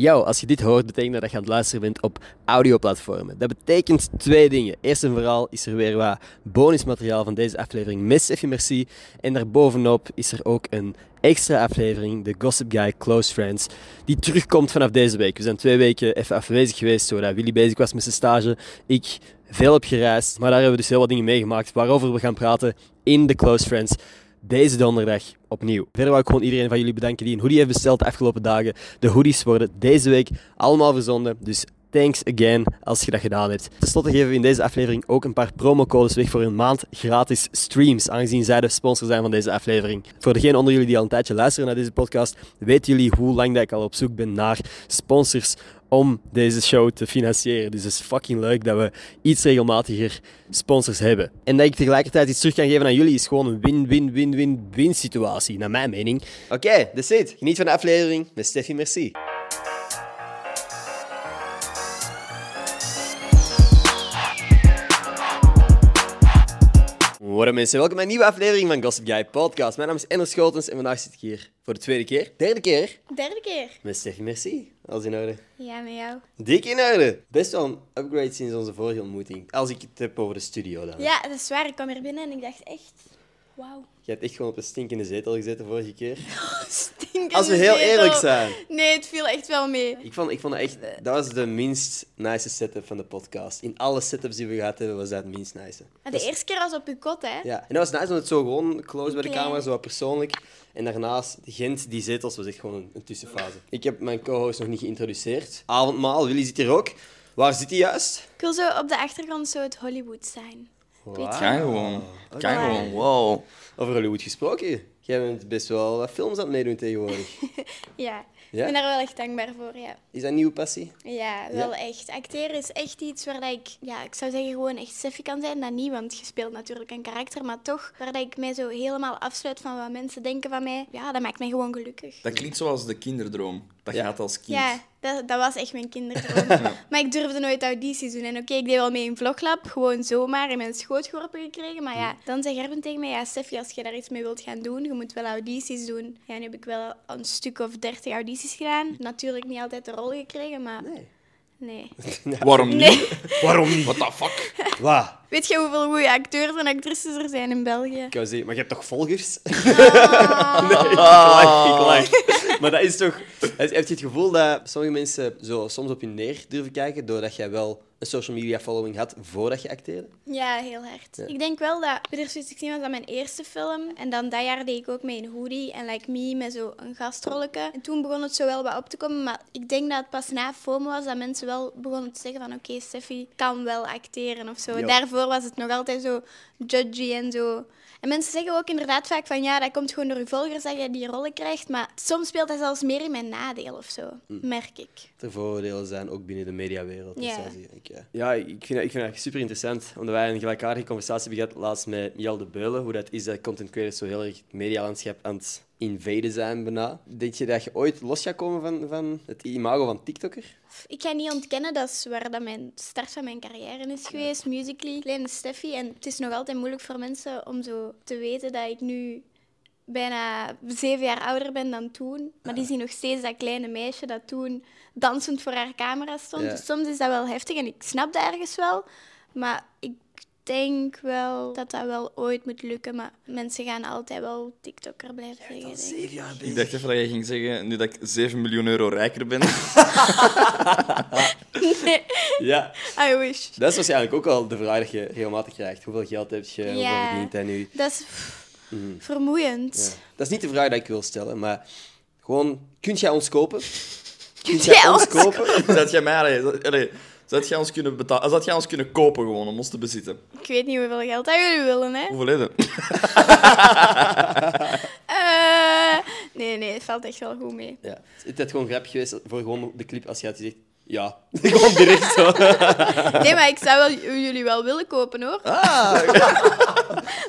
Yo, als je dit hoort, betekent dat je aan het luisteren bent op audioplatformen. Dat betekent twee dingen. Eerst en vooral is er weer wat bonusmateriaal van deze aflevering met Steffi Merci. En daarbovenop is er ook een extra aflevering, de Gossip Guy Close Friends, die terugkomt vanaf deze week. We zijn twee weken even afwezig geweest, zodat Willy bezig was met zijn stage. Ik veel op gereisd, maar daar hebben we dus heel wat dingen meegemaakt waarover we gaan praten in de Close Friends deze donderdag opnieuw. Verder wil ik gewoon iedereen van jullie bedanken die een hoodie heeft besteld de afgelopen dagen. De hoodies worden deze week allemaal verzonden, dus thanks again als je dat gedaan hebt. Ten slotte geven we in deze aflevering ook een paar promocodes weg voor een maand gratis streams, aangezien zij de sponsor zijn van deze aflevering. Voor degenen onder jullie die al een tijdje luisteren naar deze podcast, weten jullie hoe lang dat ik al op zoek ben naar sponsors om deze show te financieren. Dus het is fucking leuk dat we iets regelmatiger sponsors hebben. En dat ik tegelijkertijd iets terug kan geven aan jullie is gewoon een win-win-win-win-win situatie, naar mijn mening. Oké, okay, that's it. Geniet van de aflevering met Steffi Merci. Hoi mensen, welkom bij een nieuwe aflevering van Gossip Guy Podcast. Mijn naam is Ender Schotens en vandaag zit ik hier voor de tweede keer, derde keer, Derde keer. met Steffi Merci. Alles in orde. Ja, met jou. Dik in orde. Best wel een upgrade sinds onze vorige ontmoeting. Als ik het heb over de studio dan. Ja, dat is waar. Ik kwam hier binnen en ik dacht echt... Wauw. Je hebt echt gewoon op een stinkende zetel gezeten vorige keer. Stinkende Als we heel zetel. eerlijk zijn. Nee, het viel echt wel mee. Ik vond, ik vond het echt... Dat was de minst nice setup van de podcast. In alle setups die we gehad hebben, was dat het minst nice. Maar de eerste keer was op uw kot, hè? Ja, en dat was nice, want het zo gewoon close bij de camera, zo wat persoonlijk. En daarnaast, Gent, die zetels, was echt gewoon een, een tussenfase. Ik heb mijn co-host nog niet geïntroduceerd. Avondmaal, Willy zit hier ook. Waar zit hij juist? Ik wil zo op de achtergrond zo het Hollywood zijn. Weet je? Kan gewoon. Kan Oké. gewoon. Wow. Over Hollywood gesproken. Jij bent best wel wat films aan het meedoen tegenwoordig. Ja. Ja? Ik ben daar wel echt dankbaar voor, ja. Is dat een nieuwe passie? Ja, wel echt. Acteren is echt iets waar dat ik, ja, ik zou zeggen gewoon echt Steffi kan zijn. Dat niet, want je speelt natuurlijk een karakter, maar toch waar dat ik mij zo helemaal afsluit van wat mensen denken van mij. Ja, dat maakt mij gewoon gelukkig. Dat klinkt zoals de kinderdroom. Dat Ja. gaat als kind. Ja, dat, dat was echt mijn kinderdroom. Maar ik durfde nooit audities doen. En oké, ik deed wel mee in Vloglab, gewoon zomaar in mijn schoot geworpen gekregen. Maar ja, dan zei Gerben tegen mij, ja Steffi, als je daar iets mee wilt gaan doen, je moet wel audities doen. Ja, nu heb ik wel een stuk of dertig audities gedaan. Natuurlijk niet altijd de rol gekregen, maar Nee. Nee. Waarom niet? Nee. Waarom niet? What the fuck? Wat? Weet je hoeveel goede acteurs en actrices er zijn in België? Ik wou zeggen, maar je hebt toch volgers? Ah. nee, ik lach, ik lach. Maar dat is toch... Heb je het gevoel dat sommige mensen zo soms op je neer durven kijken doordat jij wel een social media following had voordat je acteerde? Ja, heel hard. Ik denk wel dat Bitter Sweet 16 was dat mijn eerste film. En dan dat jaar deed ik ook mee in Hoodie en Like Me met zo een gastrolletje. En toen begon het zo wel wat op te komen. Maar ik denk dat het pas na FOMO was dat mensen wel begonnen te zeggen van oké, Steffi kan wel acteren of zo. Daarvoor was het nog altijd zo judgy en zo. En mensen zeggen ook inderdaad vaak van ja, dat komt gewoon door je volgers dat je die rollen krijgt. Maar soms speelt dat zelfs meer in mijn nadeel of zo, merk ik. Er voordelen zijn ook binnen de mediawereld. Dus Ja. Ik, ja. ja, ik vind, ik vind dat super interessant. Omdat wij een gelijkaardige conversatie hebben gehad laatst met Miel de Beulen. Hoe dat is dat content creators zo heel erg het medialandschap aan het invaden zijn bijna. Denk je dat je ooit los gaat komen van, van het imago van TikToker? Ik ga niet ontkennen, dat is waar dat mijn start van mijn carrière is geweest, musically. Kleine Steffi. En het is nog altijd moeilijk voor mensen om zo te weten dat ik nu bijna zeven jaar ouder ben dan toen. Maar die zien nog steeds dat kleine meisje dat toen dansend voor haar camera stond. Ja. Dus soms is dat wel heftig en ik snap dat ergens wel. Maar ik denk wel dat dat wel ooit moet lukken. Maar mensen gaan altijd wel TikToker blijven zeggen. jaar Ik dacht even dat je ging zeggen, nu dat ik 7 miljoen euro rijker ben. Ja, I wish. dat is waarschijnlijk ook al de vraag dat je regelmatig krijgt. Hoeveel geld heb je? Ja. verdient hij nu? Dat is pff, vermoeiend. Ja. Dat is niet de vraag die ik wil stellen, maar gewoon, kunt jij ons kopen? Kunt jij jij ons kopen? Zou jij mij... Allee, zou- allee, zou jij ons kunnen betalen? Zou jij ons kunnen kopen gewoon om ons te bezitten? Ik weet niet hoeveel geld dat jullie willen, hè? Hoeveel is het? Eh, nee, nee, het valt echt wel goed mee. Ja. Het is gewoon grap geweest voor gewoon de clip als je had gezegd Ja, gewoon direct zo. Nee, maar ik zou wel, jullie wel willen kopen hoor. Ah,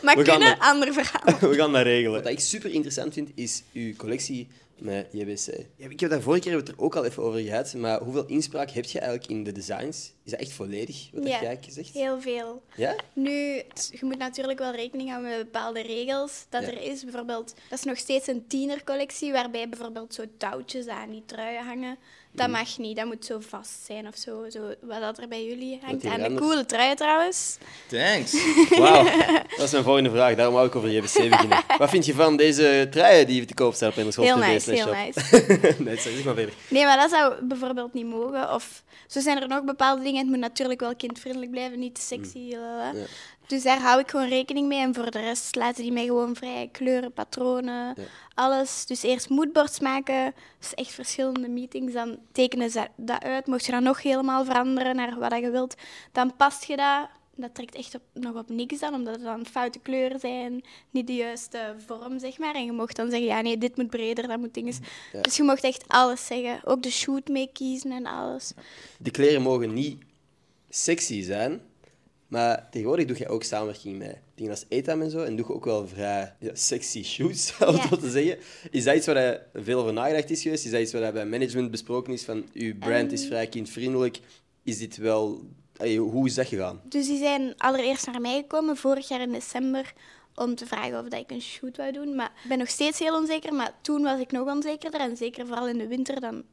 maar we gaan kunnen, dat- ander verhaal. We gaan dat regelen. Wat ik super interessant vind, is uw collectie met JBC. Ja, ik heb daar vorige keer het er ook al even over gehad, maar hoeveel inspraak heb je eigenlijk in de designs? Is dat echt volledig, wat Ja, heb jij gezegd? Heel veel. Ja? Nu, t- je moet natuurlijk wel rekening houden met bepaalde regels dat Ja. er is. Bijvoorbeeld, dat is nog steeds een tienercollectie, waarbij bijvoorbeeld zo touwtjes aan die truien hangen. Dat Mhm. mag niet, dat moet zo vast zijn of zo. zo wat dat er bij jullie hangt. de anders- coole truien trouwens. thanks. Wauw, dat is mijn volgende vraag. Daarom wou ik over JBC beginnen. Wat vind je van deze truien die te koop staan op Enerschool Heel nice, heel nice. nee, zeg maar verder. Nee, maar dat zou bijvoorbeeld niet mogen. Of zo zijn er nog bepaalde dingen. Het moet natuurlijk wel kindvriendelijk blijven, niet te sexy. lalala. Ja. Dus daar hou ik gewoon rekening mee. En voor de rest laten die mij gewoon vrij. Kleuren, patronen, Ja. alles. Dus eerst moodboards maken. Dus echt verschillende meetings. Dan tekenen ze dat uit. Mocht je dat nog helemaal veranderen naar wat je wilt, dan past je dat. Dat trekt echt op, nog op niks dan, omdat het dan foute kleuren zijn, niet de juiste vorm, zeg maar. En je mocht dan zeggen, ja nee, dit moet breder, dat moet dingen... Ja. Dus je mocht echt alles zeggen. Ook de shoot mee kiezen en alles. De kleren mogen niet sexy zijn, maar tegenwoordig doe je ook samenwerking met dingen als Etam en zo. En doe je ook wel vrij ja, sexy shoots, om zo te zeggen. Is dat iets waar je veel over nagedacht is geweest? Is dat iets wat bij management besproken is? Van, uw brand is Ehm. vrij kindvriendelijk. Is dit wel... Allee, hoe is dat gegaan? Dus die zijn allereerst naar mij gekomen, vorig jaar in december, om te vragen of dat ik een shoot wou doen. Maar ik ben nog steeds heel onzeker, maar toen was ik nog onzekerder. En zeker vooral in de winter, dan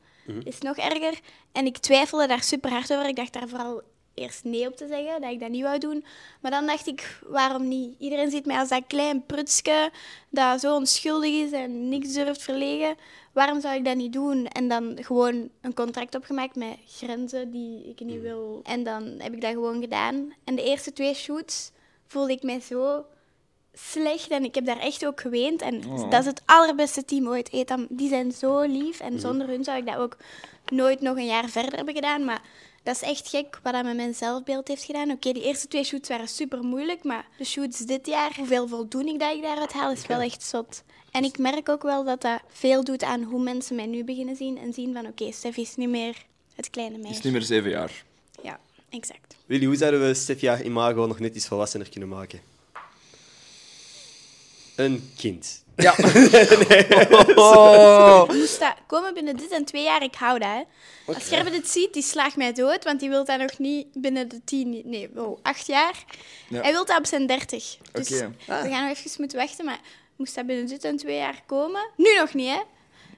is het nog erger. En ik twijfelde daar super hard over. Ik dacht daar vooral eerst nee op te zeggen, dat ik dat niet wou doen. Maar dan dacht ik, waarom niet? Iedereen ziet mij als dat klein prutsje dat zo onschuldig is en niks durft verlegen. Waarom zou ik dat niet doen? En dan gewoon een contract opgemaakt met grenzen die ik niet wil. En dan heb ik dat gewoon gedaan. En de eerste twee shoots voelde ik mij zo slecht en ik heb daar echt ook geweend. En Oh. dat is het allerbeste team ooit. Etam, die zijn zo lief en zonder hun zou ik dat ook nooit nog een jaar verder hebben gedaan. Maar dat is echt gek wat dat met mijn zelfbeeld heeft gedaan. Oké, die eerste twee shoots waren super moeilijk, maar de shoots dit jaar, hoeveel voldoening dat ik daaruit haal, is wel echt zot. En ik merk ook wel dat dat veel doet aan hoe mensen mij nu beginnen zien en zien van oké, Stef is niet meer het kleine meisje. is niet meer zeven jaar. Ja, exact. Willy, hoe zouden we Stefia Imago nog net iets volwassener kunnen maken? Een kind. Ja. oh. Moest dat komen binnen dit en twee jaar, ik hou dat. Hè. Als Gerben dit ziet, die slaagt mij dood, want die wil dat nog niet binnen de tien, nee, wow, acht jaar. Ja. Hij wil dat op zijn dertig. Dus Oké. Ah. we gaan nog even moeten wachten, maar moest dat binnen dit en twee jaar komen, nu nog niet, hè,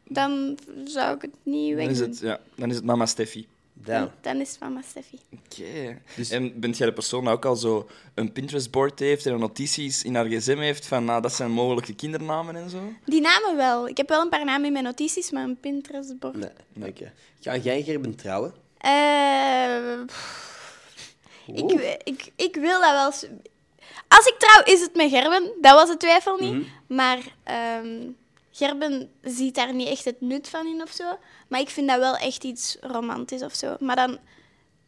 dan zou ik het niet Dan is wegdoen. het, ja, dan is het mama Steffi. Damn. Dan is mama Steffi. Oké. Dus- En bent jij de persoon die ook al zo een Pinterest-board heeft en notities in haar gsm heeft van nou, dat zijn mogelijke kindernamen en zo? Die namen wel. Ik heb wel een paar namen in mijn notities, maar een Pinterest-bord. Nee, oké. Ga jij Gerben trouwen? Eh, pff, ik, ik, ik wil dat wel. Als ik trouw, is het met Gerben. Dat was de twijfel niet. Mhm. Maar ehm, Gerben ziet daar niet echt het nut van in of zo. Maar ik vind dat wel echt iets romantisch of zo. Maar dan,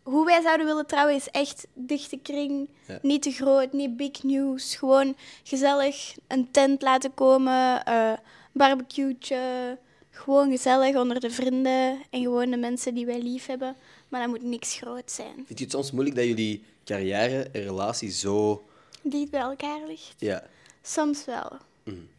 hoe wij zouden willen trouwen, is echt dichte kring. Ja. Niet te groot, niet big news. Gewoon gezellig een tent laten komen, eh barbecue'tje. Gewoon gezellig onder de vrienden en gewoon de mensen die wij lief hebben. Maar dat moet niks groot zijn. Vind je het soms moeilijk dat jullie carrière en relatie zo... Die bij elkaar ligt. Ja. Soms wel.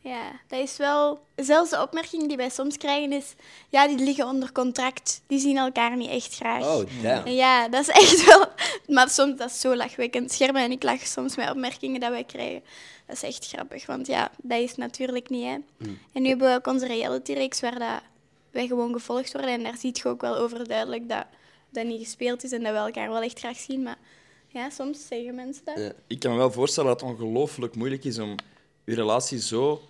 Ja, dat is wel... Zelfs de opmerking die wij soms krijgen is... Ja, die liggen onder contract. Die zien elkaar niet echt graag. Oh, damn. Ja, dat is echt wel... Maar soms, dat is zo lachwekkend. Schermen en ik lachen soms met opmerkingen dat wij krijgen. Dat is echt grappig, want ja, dat is natuurlijk niet, hè. En nu hebben we ook onze reality-reeks waar dat wij gewoon gevolgd worden. En daar ziet je ook wel overduidelijk dat dat niet gespeeld is en dat we elkaar wel echt graag zien. Maar ja, soms zeggen mensen dat. Ja. Ik kan me wel voorstellen dat het ongelooflijk moeilijk is om je relatie zo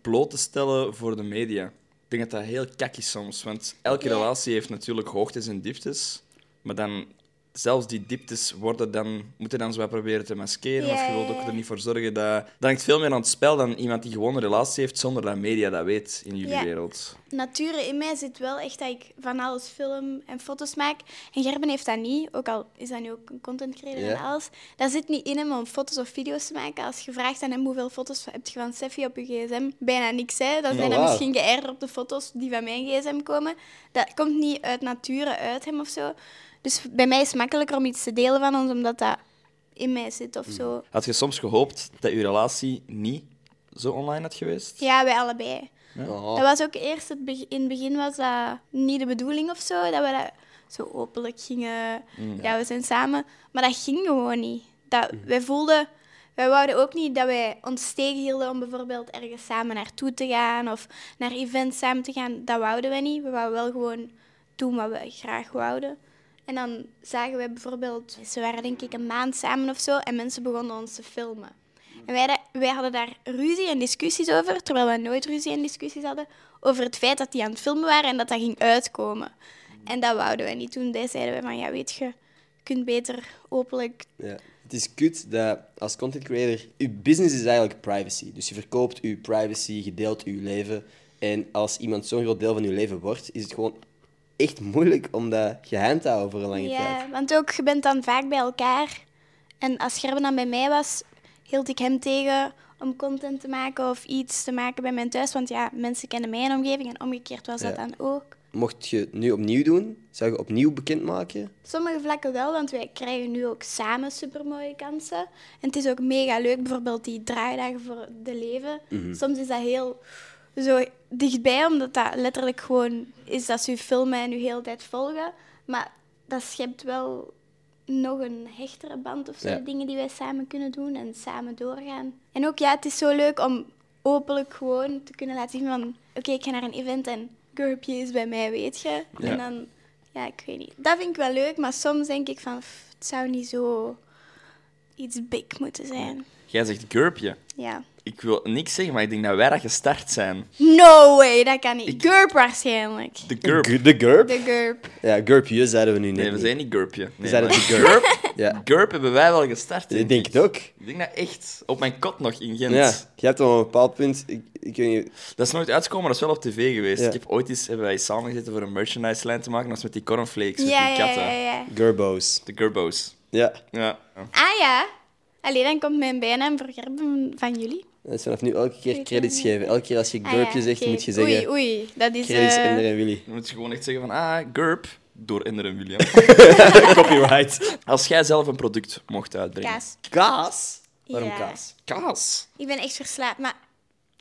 bloot te stellen voor de media. Ik denk dat dat heel kak is soms, want elke relatie heeft natuurlijk hoogtes en dieptes. Maar dan zelfs die dieptes worden dan, moeten dan zo wat proberen te maskeren. Of je wilt ook er niet voor zorgen dat... Dat hangt veel meer aan het spel dan iemand die gewoon een relatie heeft zonder dat media dat weet in jullie Ja. wereld. Nature in mij zit wel echt dat ik van alles film en foto's maak. En Gerben heeft dat niet, ook al is dat nu ook een content creator Ja. en alles. Dat zit niet in hem om foto's of video's te maken. Als je vraagt aan hem hoeveel foto's heb je van Seffi op je gsm, bijna niks. Hè. Dan zijn dat wauw. misschien geërgerd op de foto's die van mijn gsm komen. Dat komt niet uit nature uit hem of zo. Dus bij mij is het makkelijker om iets te delen van ons, omdat dat in mij zit of zo. Had je soms gehoopt dat je relatie niet zo online had geweest? Ja, wij allebei. Oh. Dat was ook eerst, het in het begin was dat niet de bedoeling of zo, dat we dat zo openlijk gingen, ja, we zijn samen. Maar dat ging gewoon niet. Dat, Wij voelden, wij wouden ook niet dat wij ons tegenhielden om bijvoorbeeld ergens samen naartoe te gaan of naar events samen te gaan. Dat wouden wij niet. We wouden wel gewoon doen wat we graag wouden. En dan zagen wij bijvoorbeeld, ze waren denk ik een maand samen of zo, en mensen begonnen ons te filmen. En wij, wij hadden daar ruzie en discussies over, terwijl we nooit ruzie en discussies hadden, over het feit dat die aan het filmen waren en dat dat ging uitkomen. En dat wouden wij niet. Toen zeiden we van, ja, weet je, je kunt beter openlijk... Ja. Het is kut dat als content creator, je business is eigenlijk privacy. Dus je verkoopt je privacy, je deelt je leven. En als iemand zo'n groot deel van je leven wordt, is het gewoon echt moeilijk om dat geheim te houden voor een lange Ja, tijd. want ook, je bent dan vaak bij elkaar. En als Gerben dan bij mij was, hield ik hem tegen om content te maken of iets te maken bij mijn thuis. Want ja, mensen kennen mijn omgeving en omgekeerd was dat Ja. dan ook. Mocht je het nu opnieuw doen, zou je opnieuw bekendmaken? Sommige vlakken wel, want wij krijgen nu ook samen supermooie kansen. En het is ook mega leuk, bijvoorbeeld die draaidagen voor de leven. Soms is dat heel zo dichtbij, omdat dat letterlijk gewoon is dat ze u filmen en u heel de tijd volgen. Maar dat schept wel nog een hechtere band of zo, Ja. dingen die wij samen kunnen doen en samen doorgaan. En ook, ja, het is zo leuk om openlijk gewoon te kunnen laten zien van... Oké, ik ga naar een event en Gurpje is bij mij, weet je. Ja. En dan... Ja, ik weet niet. Dat vind ik wel leuk, maar soms denk ik van... pff, het zou niet zo iets big moeten zijn. Jij zegt Gurpje. Ja. Ik wil niks zeggen, maar ik denk dat wij dat gestart zijn. No way, dat kan niet. Gurp waarschijnlijk. De Gurp. Gu- De GURP? De Gurp. Ja, GURPje zeiden we nu net Nee, we zijn niet Gurpje. We Nee, zeiden maar de GURP. Ja, Gurp hebben wij wel gestart. ik denk het ook. Ik denk dat echt. Op mijn kot nog in Gent. Ja, je hebt op een bepaald punt... Ik, ik weet niet... Dat is nooit uitgekomen, maar dat is wel op tv geweest. Ja. Ik heb ooit eens hebben wij samen gezeten voor een merchandise lijn te maken. Dat was met die cornflakes, met Ja, die ja, katten. ja, ja. Gurbo's. De Gurbo's. Ja. Ja. Ah ja. Allee, dan komt mijn bijnaam voor Gerben van jullie. Dat is vanaf nu elke keer credits geven. Elke keer als je Ah, GURPje ja, zegt, moet je zeggen... Oei, oei. Dat is... Credits eh, Ender en Willy. Dan moet je gewoon echt zeggen van, ah, Gurp, door Ender en William. Copyright. Als jij zelf een product mocht uitbrengen. kaas. Kaas? Waarom Ja. kaas? Kaas? Ik ben echt verslaafd, maar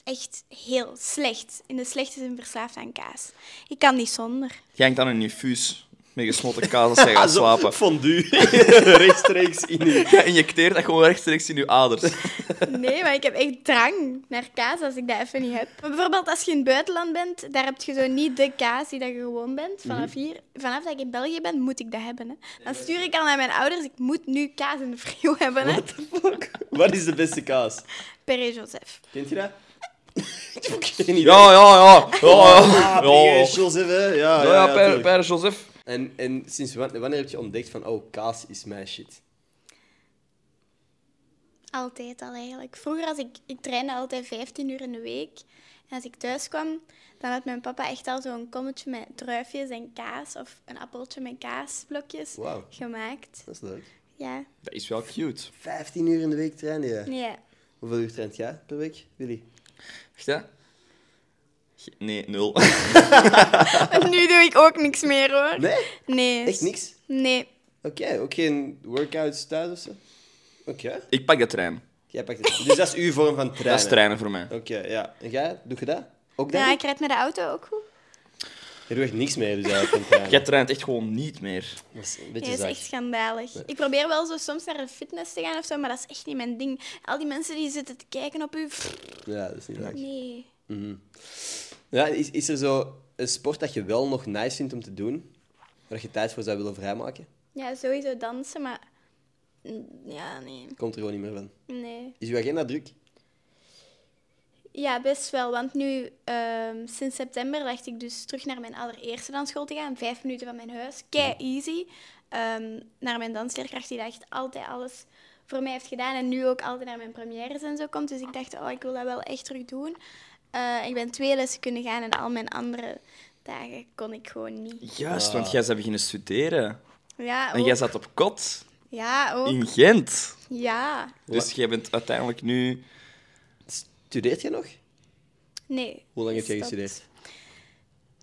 echt heel slecht. In de slechte zin verslaafd aan kaas. Ik kan niet zonder. Jij hangt dan een infuus met gesmolten kaas als jij gaat slapen. Fondue. Rechtstreeks in je... Je injecteert dat gewoon rechtstreeks in je aders. Nee, maar ik heb echt drang naar kaas als ik dat even niet heb. Maar bijvoorbeeld als je in het buitenland bent, daar heb je zo niet de kaas die dat je gewoon bent. Vanaf hier, vanaf dat ik in België ben, moet ik dat hebben. Hè. Dan stuur ik al naar mijn ouders, ik moet nu kaas in de frio hebben. Hè. Wat is de beste kaas? Pere Joseph. Kent je dat? ik heb ook geen idee. Ja, ja, ja. Ja, Ah, ja. P.G. Joseph, hè? Ja, ja, Ja, ja, ja, Père. Père Joseph. En, en sinds wan- wanneer heb je ontdekt van, oh, kaas is mijn shit? Altijd al eigenlijk. Vroeger, als ik, ik trainde altijd 15 uur in de week. En als ik thuis kwam, dan had mijn papa echt al zo'n kommetje met druifjes en kaas. Of een appeltje met kaasblokjes Wauw. gemaakt. Dat is leuk. Ja. Dat is wel cute. 15 uur in de week trainen je. ja. Hoeveel uur traint jij per week, Willy? Echt, hè? Nee, nul. Nu doe ik ook niks meer hoor. Nee? Nee. Echt niks? Nee. Oké, ook geen workouts thuis of zo? Oké. Ik pak de trein. Jij pakt het. Dus dat is uw vorm van trainen? Dat is trainen voor mij. Oké, ja. En jij, doe je dat? Ook dat? Ja, ik rijd met de auto ook goed. Je doet echt niks meer, dus eigenlijk van trainen. Jij traint echt gewoon niet meer. Dat is een beetje dat is echt schandalig. Ik probeer wel zo soms naar de fitness te gaan of zo, maar dat is echt niet mijn ding. Al die mensen die zitten te kijken op u. Ja, dat is niet leuk. Nee. Ja, is, is er zo een sport dat je wel nog nice vindt om te doen? Waar je tijd voor zou willen vrijmaken? Ja, sowieso dansen, maar... Ja, nee. Komt er gewoon niet meer van. Nee. Is uw agenda druk? Ja, best wel. Want nu, ehm, sinds september, dacht ik dus terug naar mijn allereerste dansschool te gaan. Vijf minuten van mijn huis. Kei easy. ehm, naar mijn dansleerkracht, die echt altijd alles voor mij heeft gedaan. En nu ook altijd naar mijn premières en zo komt. Dus ik dacht, oh, ik wil dat wel echt terug doen. Eh, ik ben twee lessen kunnen gaan en al mijn andere dagen kon ik gewoon niet. Juist, want jij bent beginnen studeren. Ja, En jij zat op kot Ja, ook. in Gent. Ja. Dus jij bent uiteindelijk nu... Studeert je nog? Nee. Hoe lang heb jij gestudeerd?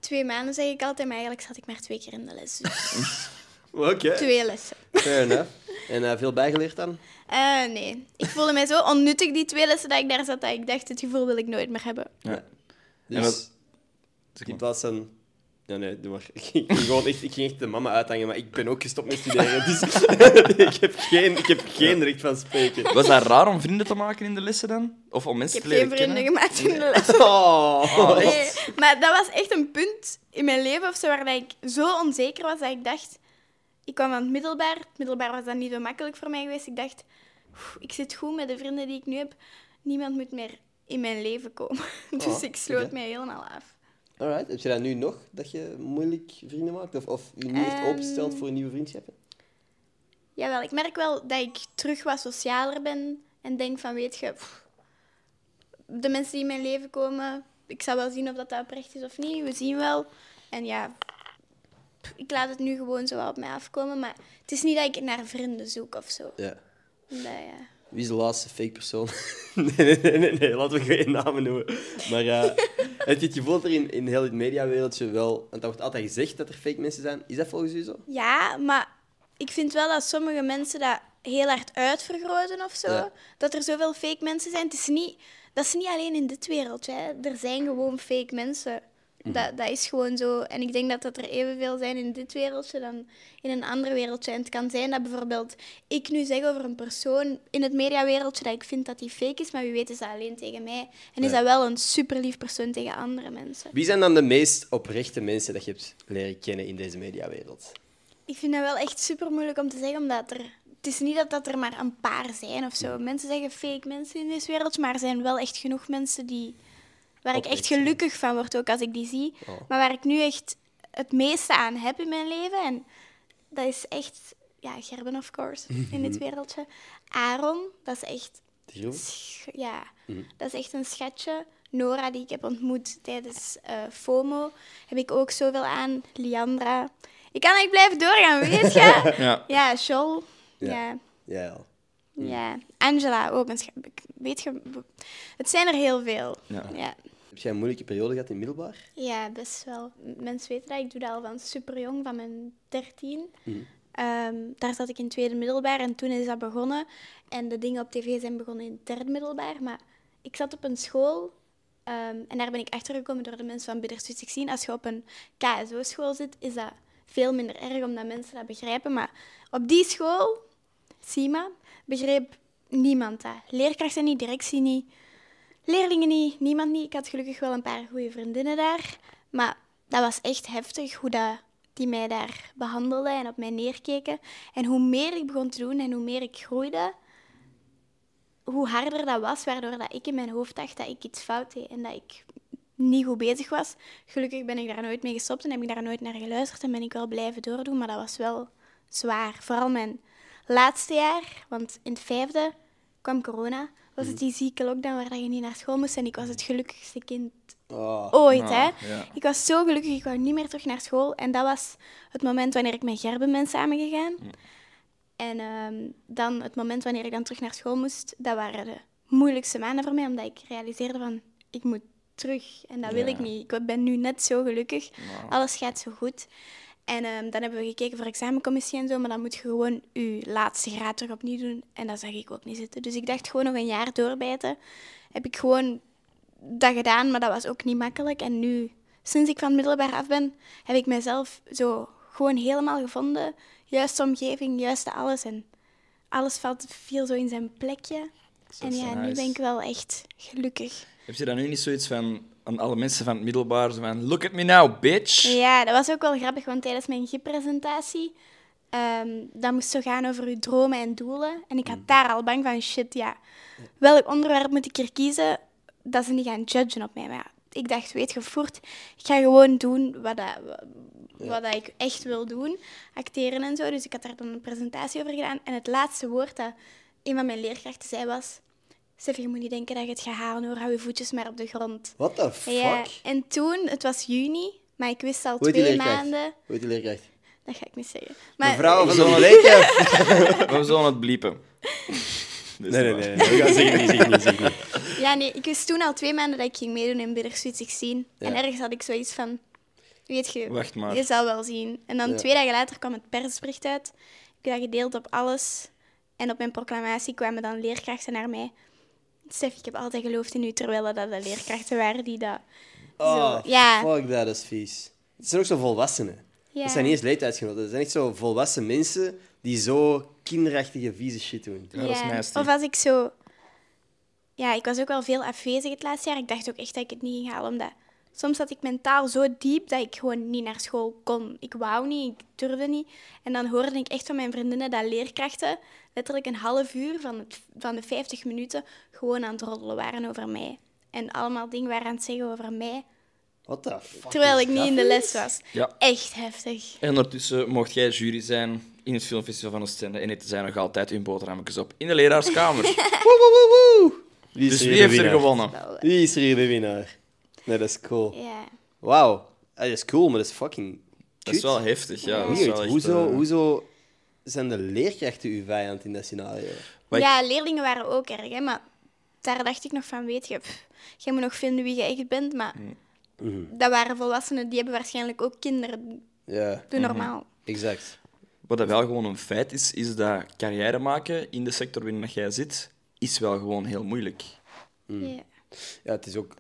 Twee maanden zeg ik altijd, maar eigenlijk zat ik maar twee keer in de les. Dus Oké. twee lessen. Fair enough. En eh, veel bijgeleerd dan? Eh, nee. Ik voelde mij zo onnuttig die twee lessen dat ik daar zat, dat ik dacht, het gevoel wil ik nooit meer hebben. Ja. Dus wat- in plaats van... Ja, nee, doe maar. Ik ging, ik gewoon echt, ik ging echt de mama uithangen, maar ik ben ook gestopt met studeren. Dus ik, heb geen, ik heb geen recht van spreken. Was dat raar om vrienden te maken in de lessen dan? Of om Ik mensen heb te leren geen vrienden kennen? gemaakt in de les. Oh. Nee, maar dat was echt een punt in mijn leven of zo, waar dat ik zo onzeker was dat ik dacht... Ik kwam van het middelbaar. Het middelbaar was dan niet zo makkelijk voor mij geweest. Ik dacht, "Oef, ik zit goed met de vrienden die ik nu heb. Niemand moet meer in mijn leven komen. Dus Oh, ik sloot mij helemaal af. Alright, heb je dat nu nog, dat je moeilijk vrienden maakt? Of, of je niet echt Ehm. openstelt voor nieuwe vriendschappen? Jawel, ik merk wel dat ik terug wat socialer ben. En denk van, weet je... pff, de mensen die in mijn leven komen... Ik zal wel zien of dat, dat oprecht is of niet. We zien wel. En ja... Ik laat het nu gewoon zo op mij afkomen. Maar het is niet dat ik naar vrienden zoek of zo. Ja. Ja. Wie is de laatste fake persoon? nee, nee, nee, nee, nee, laten we geen namen noemen. Maar eh, heb je het gevoel dat er in, in heel het mediawereldje wel... Want dat wordt altijd gezegd dat er fake mensen zijn. Is dat volgens u zo? ja, maar ik vind wel dat sommige mensen dat heel hard uitvergroten of zo. Ja. Dat er zoveel fake mensen zijn. Het is niet, dat is niet alleen in dit wereldje. Hè. Er zijn gewoon fake mensen. Dat, dat is gewoon zo. En ik denk dat dat er evenveel zijn in dit wereldje dan in een ander wereldje. En het kan zijn dat bijvoorbeeld ik nu zeg over een persoon in het mediawereldje dat ik vind dat die fake is, maar wie weet is dat alleen tegen mij. En is Ja. dat wel een super lief persoon tegen andere mensen. Wie zijn dan de meest oprechte mensen dat je hebt leren kennen in deze mediawereld? Ik vind dat wel echt super moeilijk om te zeggen, omdat er. Het is niet dat, dat er maar een paar zijn of zo. Mensen zeggen fake mensen in deze wereld, maar er zijn wel echt genoeg mensen die. Waar ik echt gelukkig van word, ook als ik die zie. Oh. Maar waar ik nu echt het meeste aan heb in mijn leven. En dat is echt. Ja, Gerben, of course, in dit wereldje. Aaron, dat is echt. Ja, dat is echt een schatje. Nora, die ik heb ontmoet tijdens eh, FOMO, heb ik ook zoveel aan. Liandra. Ik kan echt blijven doorgaan, weet je? Ja. Ja, Joel. Ja. Ja. Ja, ja. Angela ook. Ik- Weet je, het zijn er heel veel. Ja. Ja. Heb jij een moeilijke periode gehad in middelbaar? Ja, best wel. Mensen weten dat. Ik doe dat al van super jong, van mijn 13. Mhm. Ehm, daar zat ik in tweede middelbaar en toen is dat begonnen. En de dingen op tv zijn begonnen in derde middelbaar. Maar ik zat op een school ehm, en daar ben ik achtergekomen door de mensen van Bidders 16. Als je op een KSO-school zit, is dat veel minder erg omdat mensen dat begrijpen. Maar op die school, SIMA, begreep niemand dat. Leerkrachten niet, directie niet. Leerlingen niet, niemand niet. Ik had gelukkig wel een paar goede vriendinnen daar. Maar dat was echt heftig hoe dat, die mij daar behandelden en op mij neerkeken. En hoe meer ik begon te doen en hoe meer ik groeide, hoe harder dat was. Waardoor dat ik in mijn hoofd dacht dat ik iets fout deed en dat ik niet goed bezig was. Gelukkig ben ik daar nooit mee gestopt en heb ik daar nooit naar geluisterd en ben ik wel blijven doordoen. Maar dat was wel zwaar. Vooral mijn laatste jaar, want in het vijfde kwam corona. Was het die zieke lockdown waar dat je niet naar school moest en ik was het gelukkigste kind Oh. ooit, Ah, hè. ja. Ik was zo gelukkig, ik wou niet meer terug naar school. En dat was het moment wanneer ik met Gerben ben samengegaan. En ehm, dan het moment wanneer ik dan terug naar school moest, dat waren de moeilijkste maanden voor mij, omdat ik realiseerde van, ik moet terug. En dat wil Ja. ik niet. Ik ben nu net zo gelukkig. Alles gaat zo goed. En ehm, dan hebben we gekeken voor examencommissie en zo, maar dan moet je gewoon je laatste graad terug opnieuw doen. En dat zag ik ook niet zitten. Dus ik dacht gewoon nog een jaar doorbijten. Heb ik gewoon dat gedaan, maar dat was ook niet makkelijk. En nu, sinds ik van middelbaar af ben, heb ik mezelf zo gewoon helemaal gevonden. Juiste omgeving, juiste alles. En alles valt, viel zo in zijn plekje. En ja, nu ben ik wel echt gelukkig. Heb je dan nu niet zoiets van aan alle mensen van het middelbaar, zo van look at me now, bitch? Ja, dat was ook wel grappig, want tijdens mijn GIP-presentatie, ehm dat moest zo gaan over uw dromen en doelen. En ik had daar al bang van, shit, ja, welk onderwerp moet ik hier kiezen dat ze niet gaan judgen op mij? Maar ja, ik dacht, weet je, voort, ik ga gewoon doen wat, dat, wat dat ik echt wil doen. Acteren en zo. Dus ik had daar dan een presentatie over gedaan. En het laatste woord dat een van mijn leerkrachten zei was... Stef, je moet niet denken dat je het gaat halen hoor. Hou je voetjes maar op de grond. What the fuck? Ja, en toen, het was juni, maar ik wist al Hoe heet die twee leerkracht? maanden... Hoe heet die leerkracht? Dat ga ik niet zeggen. Maar, Mevrouw van Zullen de we-. We zullen het bliepen. Dus Nee, nee, dat- nee. nee. We gaan zeggen niet. Ja, nee, ik wist toen al twee maanden dat ik ging meedoen in Bittersweet 16. En Ja. ergens had ik zoiets van... Weet je, Wacht maar. je zal wel zien. En dan Ja. twee dagen later kwam het persbericht uit. Ik heb dat gedeeld op alles. En op mijn proclamatie kwamen dan leerkrachten naar mij. Stef, ik heb altijd geloofd in u, terwijl dat de leerkrachten waren die dat... Oh, Zo, ja. fuck dat, dat is vies. Het zijn ook zo volwassenen. Ja. Dat zijn niet eens leeftijdsgenoten. Dat zijn echt zo volwassen mensen die zo kinderachtige, vieze shit doen. Ja, dat is nasty. Of als ik zo... Ja, ik was ook wel veel afwezig het laatste jaar. Ik dacht ook echt dat ik het niet ging halen, omdat... Soms zat ik mentaal zo diep dat ik gewoon niet naar school kon. Ik wou niet, ik durfde niet. En dan hoorde ik echt van mijn vriendinnen dat leerkrachten letterlijk een half uur van, het, van de 50 minuten gewoon aan het roddelen waren over mij. En allemaal dingen waren aan het zeggen over mij, What the fuck? terwijl ik niet in de les was. Ja. Echt heftig. En ondertussen mocht jij jury zijn in het filmfestival van Oostende en eten zij nog altijd hun boterhammetjes op in de leraarskamer. Woe, woe, woe, woe. Wie is dus er wie de heeft er winnaar? gewonnen? Eh, Wie is er hier de winnaar? Nee, dat is cool. Ja. Wauw. Ah, Dat is cool, maar dat is fucking Dat is wel heftig, ja. Dat is wel echt, hoezo, eh, hoezo zijn de leerkrachten uw vijand in dat scenario? Maar ik- Ja, leerlingen waren ook erg, hè, maar daar dacht ik nog van, weet je, pff, jij moet nog vinden wie je echt bent, maar Mhm. dat waren volwassenen, die hebben waarschijnlijk ook kinderen. Ja, Doe normaal. exact. Wat dat wel gewoon een feit is, is dat carrière maken in de sector waarin dat jij zit, is wel gewoon heel moeilijk. Ja. Ja, het is ook...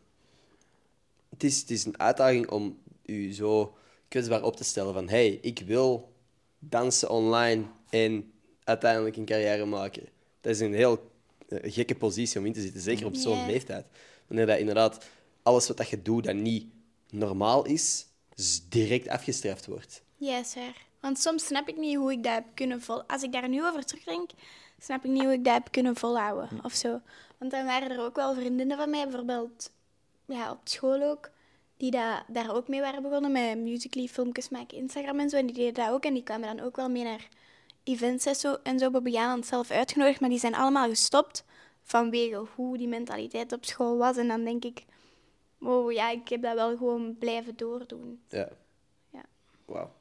Het is, het is een uitdaging om u zo kwetsbaar op te stellen van hey, ik wil dansen online en uiteindelijk een carrière maken. Dat is een heel eh, gekke positie om in te zitten, zeker op zo'n leeftijd. Wanneer dat inderdaad alles wat dat je doet dat niet normaal is, z- direct afgestraft wordt. Ja, is waar. Want soms snap ik niet hoe ik dat heb kunnen vol... Als ik daar nu over terugdenk, snap ik niet hoe ik dat heb kunnen volhouden, of zo. Want dan waren er ook wel vriendinnen van mij, bijvoorbeeld ja, op school ook, die dat, daar ook mee waren begonnen met Musical.ly, filmpjes maken, Instagram en zo. En die deden dat ook. En die kwamen dan ook wel mee naar events en zo. En zo hebben zelf uitgenodigd, maar die zijn allemaal gestopt vanwege hoe die mentaliteit op school was. En dan denk ik, wow, ja, ik heb dat wel gewoon blijven doordoen. Ja. Ja. Wauw.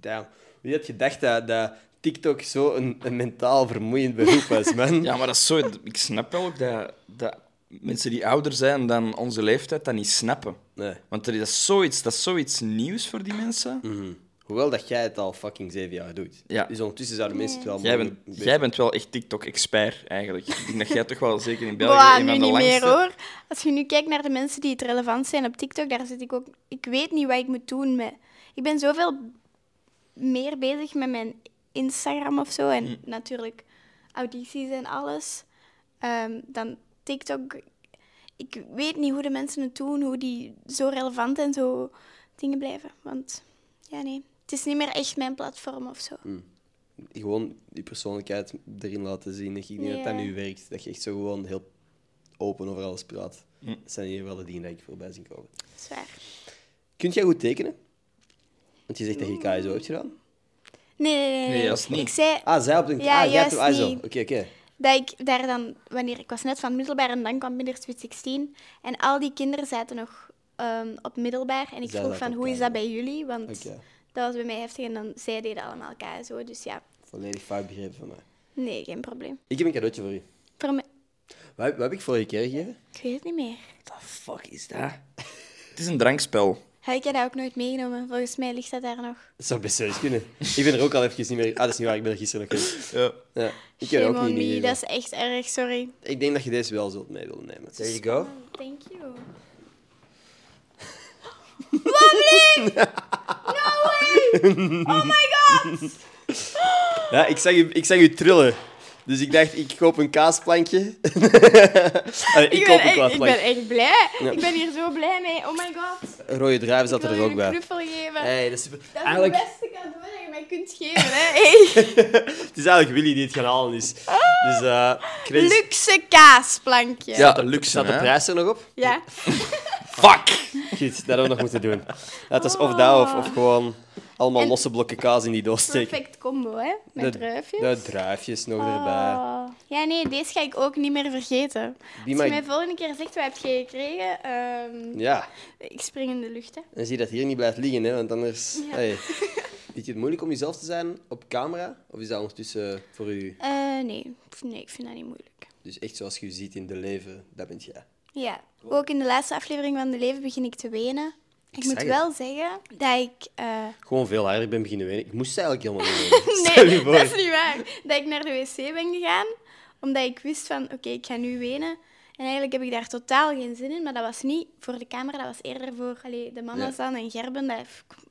Damn. Wie had gedacht dat, dat TikTok zo een, een mentaal vermoeiend beroep was, man? Ja, maar dat is zo... Ik snap wel ook dat, dat mensen die ouder zijn dan onze leeftijd dat niet snappen. Nee. Want er is zoiets, dat is zoiets nieuws voor die mensen. Mhm. Hoewel dat jij het al fucking zeven jaar doet. Ja. Dus ondertussen zouden mensen het wel Jij bent, jij bent wel echt TikTok-expert, eigenlijk. Ik denk dat jij toch wel, zeker in België, Boah, een nu van de niet langste... meer hoor. Als je nu kijkt naar de mensen die het relevant zijn op TikTok, daar zit ik ook... Ik weet niet wat ik moet doen met... Ik ben zoveel meer bezig met mijn Instagram of zo. En natuurlijk audities en alles. ehm, dan TikTok. Ik weet niet hoe de mensen het doen, hoe die zo relevant en zo dingen blijven. Want, ja nee, het is niet meer echt mijn platform of zo. Gewoon die persoonlijkheid erin laten zien. Ik denk dat dat Ja. nu werkt. Dat je echt zo gewoon heel open over alles praat. Hm. Dat zijn hier wel de dingen die ik voorbij zie komen. Zwaar. Kunt jij goed tekenen? Want je zegt dat je KSO hebt gedaan. Nee, nee, nee. Nee, niet. Ik zei, Ah, zij op de... Ja, ah, jij hebt juist ISO. niet. Oké, oké. Dat ik daar dan, wanneer ik was net van middelbaar en dan kwam Bittersweet 16 en al die kinderen zaten nog ehm, op middelbaar en ik Zij vroeg van hoe is dat bij jullie, want dat was bij mij heftig en dan zij deden allemaal KSO, dus ja, Volledig fout begrepen van mij. nee, geen probleem. Ik heb een cadeautje voor u. Voor mij, Wat, wat heb ik vorige keer gegeven? ik weet het niet meer. What the fuck is dat? Het is een drankspel. Heb ik dat ook nooit meegenomen? Volgens mij ligt dat daar nog. Dat zou best wel eens kunnen. Ik ben er ook al even niet meer... Ah, dat is niet waar. Ik ben er gisteren nog geweest. Ja. Ja, ik heb er ook niet me, gegeven. dat is echt erg, sorry. Ik denk dat je deze wel zult mee willen nemen. There you go. Thank you. Ja, ik zag u, ik zag u trillen. Dus ik dacht, ik koop een kaasplankje. Allee, ik, Ik koop ben, een echt, ik kaasplankje. ben echt blij. Ja. Ik ben hier zo blij mee. Oh my god. Een rode druif zat Ik er wil ook je bij. een knuffel geven. Hey, dat is super. Dat is Eigenlijk, het beste cadeau dat je mij kunt geven, hè. Hey. het is eigenlijk Willy die het gaan halen is. Dus, eh Chris, Luxe kaasplankje. Ja, de luxe, staat de prijs er nog op? Ja. Fuck! Goed, dat hadden we nog moeten doen. Het was of dat, of, of gewoon allemaal En- losse blokken kaas in die doos steken. Perfect combo, hè? Met De- druifjes. De druifjes nog erbij. Oh. Ja, nee, deze ga ik ook niet meer vergeten. Die Als je mij volgende keer zegt, wat heb je gekregen? Ehm, Ja, Ik spring in de lucht, hè. en zie dat hier niet blijft liggen, hè, want anders... Ja. Hey. Vind je het moeilijk om jezelf te zijn op camera? Of is dat ondertussen voor u... Eh, nee. nee, ik vind dat niet moeilijk. Dus echt zoals je ziet in de leven, dat bent jij. Ja, ook in de laatste aflevering van De Leven begin ik te wenen. Ik moet wel zeggen dat ik... eh, Gewoon veel harder ben beginnen wenen. Ik moest eigenlijk helemaal niet nee, dat is niet waar. Dat ik naar de wc ben gegaan, omdat ik wist van, oké, ik ga nu wenen. En eigenlijk heb ik daar totaal geen zin in, maar dat was niet voor de camera, dat was eerder voor allee, de mama's dan en Gerben, dat,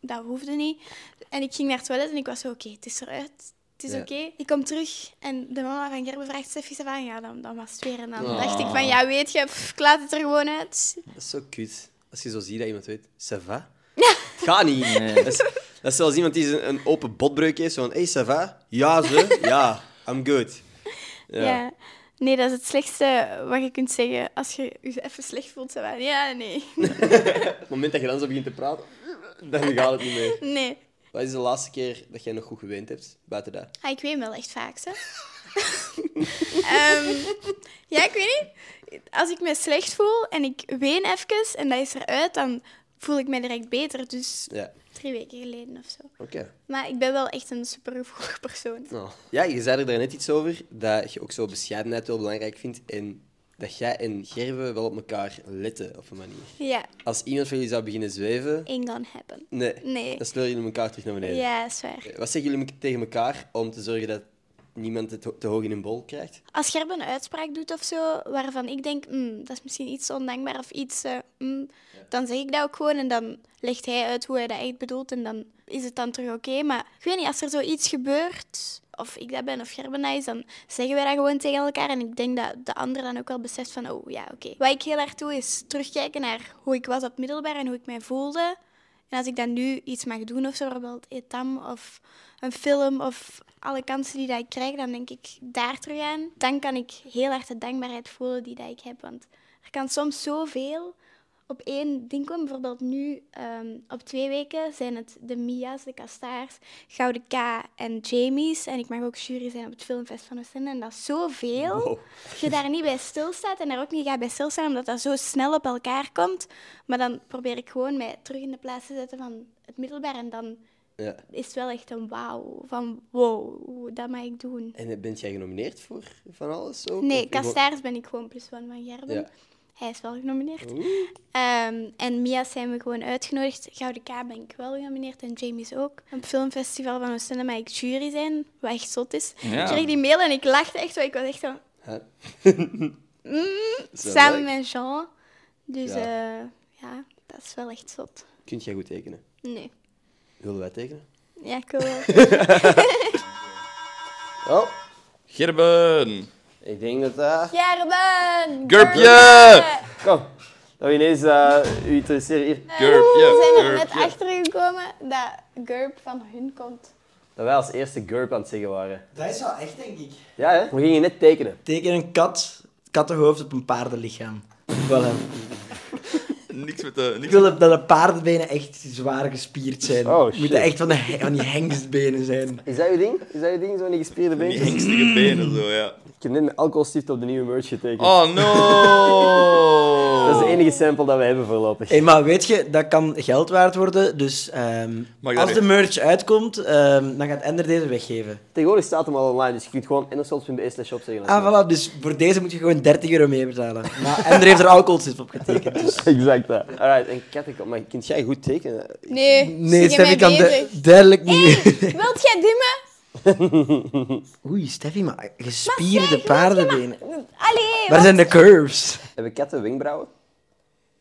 dat hoefde niet. En ik ging naar het toilet en ik was zo, oké, het is eruit, het is Ja. oké. Ik kom terug en de mama van Gerben vraagt Steffi van, ja, dan, dan was het weer. En dan Ah. dacht ik van, ja, weet je, pff, ik laat het er gewoon uit. Dat is zo kut. Als je zo ziet dat iemand weet, ça va? Het gaat niet. Dat, is, dat is zoals iemand die een, een open botbreuk heeft. Zo van, hey, ça va? Ja, ze? Ja, I'm good. Ja. Ja. Nee, dat is het slechtste wat je kunt zeggen als je je even slecht voelt. Zo van, ja, nee. Op het moment dat je dan zo begint te praten, dan gaat het niet meer. Nee. Wat is de laatste keer dat jij nog goed geweend hebt? Buiten dat. Ah, ik weet wel echt vaak, hè. Ehm, ja, ik weet niet. Als ik me slecht voel en ik ween even en dat is eruit, dan voel ik me direct beter. Dus Ja, drie weken geleden of zo. oké. Maar ik ben wel echt een supergevoelig persoon. Nou. Ja, je zei er daarnet iets over, dat je ook zo bescheidenheid wel belangrijk vindt. En dat jij en Gerwe wel op elkaar letten, op een manier. Ja, Als iemand van jullie zou beginnen zweven, ain't gonna happen. nee, Nee. dan sleuren jullie elkaar terug naar beneden. Ja, is waar. Wat zeggen jullie tegen elkaar om te zorgen dat niemand het te hoog in een bol krijgt? Als Gerben een uitspraak doet of zo, waarvan ik denk, "Hmm, dat is misschien iets ondankbaar of iets, eh, hmm, dan zeg ik dat ook gewoon en dan legt hij uit hoe hij dat echt bedoelt en dan is het dan terug oké. Maar ik weet niet, als er zoiets gebeurt, of ik dat ben of Gerben dat is, dan zeggen wij dat gewoon tegen elkaar en ik denk dat de ander dan ook wel beseft van, oh ja, oké. Wat ik heel erg doe, is terugkijken naar hoe ik was op middelbaar en hoe ik mij voelde. En als ik dan nu iets mag doen, of zo, bijvoorbeeld etam of een film of alle kansen die dat ik krijg, dan denk ik daar terug aan. Dan kan ik heel erg de dankbaarheid voelen die dat ik heb. Want er kan soms zoveel op één ding komen. Bijvoorbeeld nu, ehm, op twee weken, zijn het de Mia's, de Kastaars, Gouden K en Jamie's. En ik mag ook jury zijn op het Filmfest van Oostende. En dat is zoveel. Wow. Je daar niet bij stilstaat en daar ook niet gaat bij stilstaan, omdat dat zo snel op elkaar komt. Maar dan probeer ik gewoon mij terug in de plaats te zetten van het middelbaar. En dan Ja. is het wel echt een wauw. Van wow, dat mag ik doen. En bent jij genomineerd voor van alles? Ook? Nee, Kastaars ben ik gewoon plus one van Gerben. Ja. Hij is wel genomineerd. Ehm, en Mia's zijn we gewoon uitgenodigd. Gouden K ben ik wel genomineerd en Jamie's ook. Op het filmfestival van Oostende mag ik jury zijn, wat echt zot is. Ja. Ik kreeg die mail en ik lachte echt, want ik was echt zo... Mm, samen leuk? met Jean. Dus Ja. ja. ja, dat is wel echt zot. Kunt jij goed tekenen? Nee. Willen wij tekenen? Ja, ik wil wel. Oh, Gerben! Ik denk dat dat... Gerben! Gurpje! Kom, dat we ineens uh, u interesseren hier. Gurpje, We zijn er net achter gekomen dat Gurp van hun komt. Dat wij als eerste GURP aan het zeggen waren. Dat is wel echt, denk ik. Ja, hè? We gingen net tekenen. Teken een kat, kattenhoofd op een paardenlichaam. Voilà. Niks met de... Ik Niks wil dat de paardenbenen echt zwaar gespierd zijn. Oh, shit. moeten echt van, de, van die hengstbenen zijn. Is dat uw ding? Is dat uw ding, zo'n gespierde met die been? hengstige benen, zo, ja. Ik heb net met alcoholstift op de nieuwe merch getekend. Oh, no! Dat is de enige sample dat we hebben voorlopig. Hey, maar weet je, dat kan geld waard worden. Dus ehm, als de merch uitkomt, ehm, dan gaat Ender deze weggeven. Tegenwoordig staat hem al online, dus je kunt gewoon endersols.be slash shop zeggen. Ah, voilà. Dus voor deze moet je gewoon 30 euro mee betalen. Maar Ender heeft er alcoholstift op getekend. Dus. Exact dat. Alright, en kattenkop. Maar kunt jij goed tekenen? Nee, Nee, zie je mij Steffi kan du- duidelijk niet. Wilt jij dimmen? Oei, Steffi, maar gespierde paardenbenen. Allee, Waar zijn de curves? Hebben katten wenkbrauwen?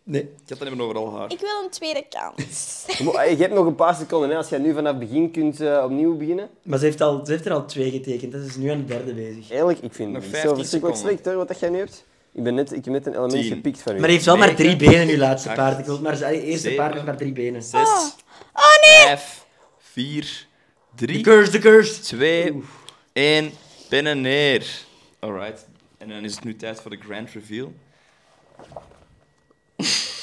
Nee. Ik had dan even overal haar. ik wil een tweede kans. Je hebt nog een paar seconden, hè. als jij nu vanaf het begin kunt eh, opnieuw beginnen. Maar ze heeft, al, ze heeft er al twee getekend. Dat is nu aan de derde bezig. Eerlijk, ik vind het 15 zo verschrikkelijk seconden. slecht hoor, wat dat jij nu hebt. Ik, ben net, ik heb net een element Tien. gepikt van u. Maar hij heeft wel maar drie benen, uw laatste paard. Ik wil maar zijn eerste paard heeft maar drie benen. Zes, Oh nee! vijf, vier, De drie, curse, de curse. twee, één. Pennen neer. Alright. En dan is het nu tijd voor de grand reveal.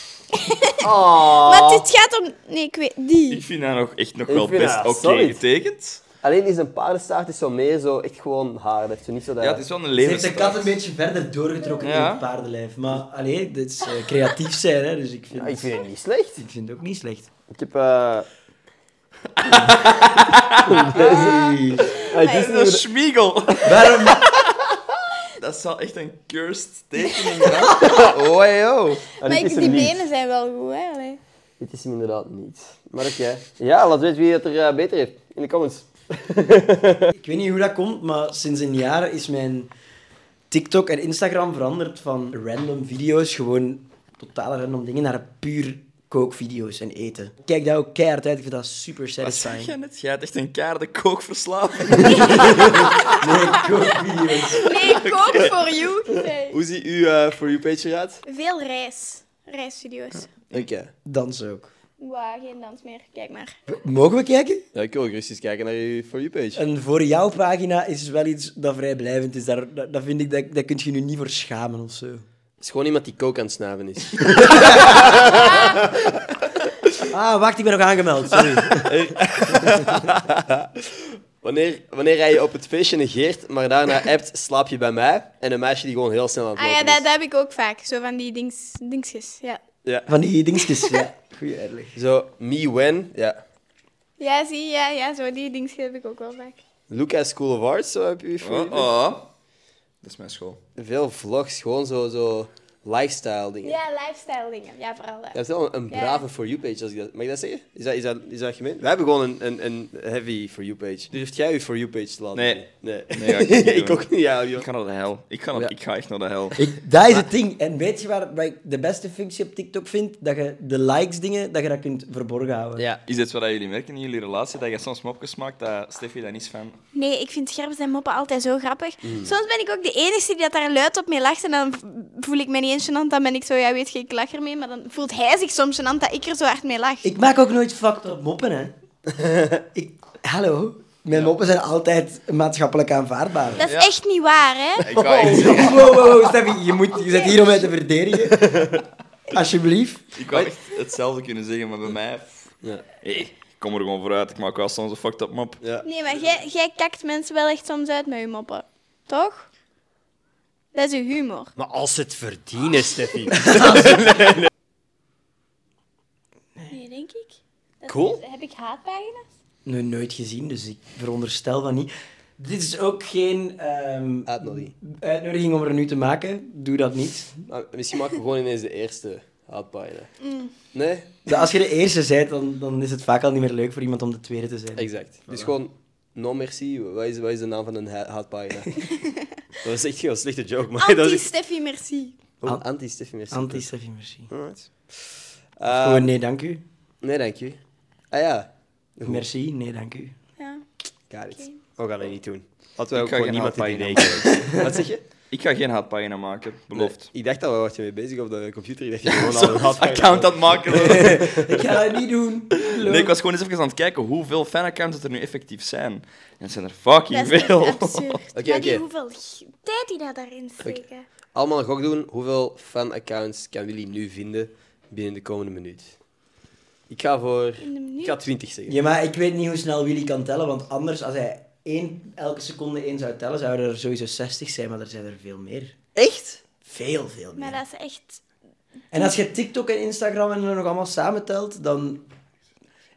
Oh. Maar dit gaat om... Nee, ik weet... Die. Ik vind dat nog echt nog Ik wel vind best oké solid. getekend. Alleen is een paardenstaart is zo meer zo echt gewoon haar. Dat zo niet zo dat... Ja, het is wel een Ze heeft de kat een beetje verder doorgetrokken Ja. in het paardenlijf. Maar alleen, dit is eh, creatief zijn, hè, dus ik vind, Ja, ik vind het niet slecht. ik vind het ook niet slecht. Ik heb... eh Het is niet... Schmiegel. Waarom? Dat zou echt een cursed tekening zijn. Oh, yo. Ah, maar dit ik, die benen zijn wel goed, hè. Allee. Dit is hem inderdaad niet. Maar oké. Ja, laat weten wie het er eh, beter heeft. In de comments. Ik weet niet hoe dat komt, maar sinds een jaar is mijn TikTok en Instagram veranderd van random video's, gewoon totale random dingen, naar puur kookvideo's en eten. Ik Kijk daar ook keihard uit, ik vind dat super Wat zeg satisfying. je net? Jij hebt echt een kaarde kookverslaving. Nee, kookvideo's. Nee, kook for you. Nee. Hoe ziet uw eh, For You page eruit? Veel reis. Reisvideo's. Oké. Dansen ook. Wauw, geen dans meer. Kijk maar. Mogen we kijken? Ja, ik wil ook rustig kijken naar uw For You page. En voor jouw pagina is wel iets dat vrijblijvend is. Daar, dat, dat vind ik, dat, dat kun je nu niet voor schamen of zo. Het is gewoon iemand die kook aan het snaven is. Ah, wacht, ik ben nog aangemeld. Sorry. Wanneer, wanneer hij je op het feestje negeert, maar daarna appt, slaap je bij mij. En een meisje die gewoon heel snel aan het Ah ja, lopen dat, is. dat heb ik ook vaak. Zo van die dings, dingsjes. Ja. Ja. Van die dingetjes. Ja, goeie uitleg. Zo, me when, ja. ja, zie je, ja, ja, zo die dingetjes heb ik ook wel vaak. Lucas School of Arts, zo heb je For Oh, oh. Dat is mijn school. Veel vlogs, gewoon zo, zo lifestyle dingen. Ja, lifestyle dingen. Ja, vooral dat. Dat is wel een, een Ja. brave For You page, als ik dat... Mag ik dat zeggen? Is dat, is dat, is dat gemeen? We hebben gewoon een, een, een heavy For You page. Durft jij je For You page te laten Nee. Nee. Nee, ik ook niet, ja, joh. Ik ga naar de hel. Ik ga, naar- Ja. ik ga echt naar de hel. Ik, dat is het ding. En weet je waar, waar ik de beste functie op TikTok vind? Dat je de likes dingen, dat je dat kunt verborgen houden. Ja. Is dit wat jullie merken in jullie relatie? Dat je soms mopjes maakt dat Steffi dat niet van... Nee, ik vind scherpen en moppen altijd zo grappig. Mm. Soms ben ik ook de enige die dat daar luid op mee lacht. En dan voel ik me niet eens gênant. Dan ben ik zo, ja, weet je, ik lach ermee. Maar dan voelt hij zich soms gênant dat ik er zo hard mee lach. Ik maak ook nooit fucked up moppen, hè. ik, hallo. Mijn moppen zijn altijd maatschappelijk aanvaardbaar. Dat is Ja. echt niet waar, hè? Ik ga echt Wow, wow, wow, Steffi, je, moet, je zit hier om mij te verdedigen. Alsjeblieft. Ik wou echt hetzelfde kunnen zeggen, maar bij mij... Ja. Hey, ik kom er gewoon vooruit. Ik maak wel soms een fucked up mop. Ja. Nee, maar jij, jij kakt mensen wel echt soms uit met je moppen. Toch? Dat is uw humor. Maar als ze het verdienen, Steffi. Nee, denk ik. Dat Cool. Heb ik haatpagina's? Nee, nooit gezien, dus ik veronderstel van niet. Dit is ook geen ehm, Uitnodiging. uitnodiging om er nu te maken. Doe dat niet. Maar misschien maken we gewoon ineens de eerste haatpagina. Nee? Dus Als je de eerste bent, dan, dan is het vaak al niet meer leuk voor iemand om de tweede te zijn. Exact. Dus gewoon, non merci. Wat is, wat is de naam van een ha- haatpagina? dat is echt een slechte joke, maar. Anti-Steffi, merci. Oh, Anti-Steffi, merci. Anti-Steffi, merci. Alright. Eh, Gewoon nee, dank u. nee, dank u. Ah ja. Goed. Merci, nee, dank u. Ja. Got it. Oké. We gaan dat niet doen. Laten we Ik ook gewoon niemand in idee. Wat zeg je? Ik ga geen haatpagina maken, beloofd. Nee, ik dacht al, waar was je mee bezig op de computer? Ik dacht, je gewoon al een haatpagina. Account aan het maken. Ik ga dat niet doen. Nee, ik was gewoon eens even aan het kijken hoeveel fanaccounts er nu effectief zijn. En het zijn er fucking Dat veel. absurd. Oké, die oké. hoeveel tijd die dat daarin steken. Allemaal een gok doen. Hoeveel fanaccounts kan Willy nu vinden binnen de komende minuut? Ik ga voor... Ik ga 20 zeggen. Ja, maar ik weet niet hoe snel Willy kan tellen, want anders, als hij één, elke seconde één zou tellen, zouden er sowieso 60 zijn, maar er zijn er veel meer. Echt? Veel, veel meer. Maar dat is echt... En als je TikTok en Instagram en er nog allemaal samentelt, dan...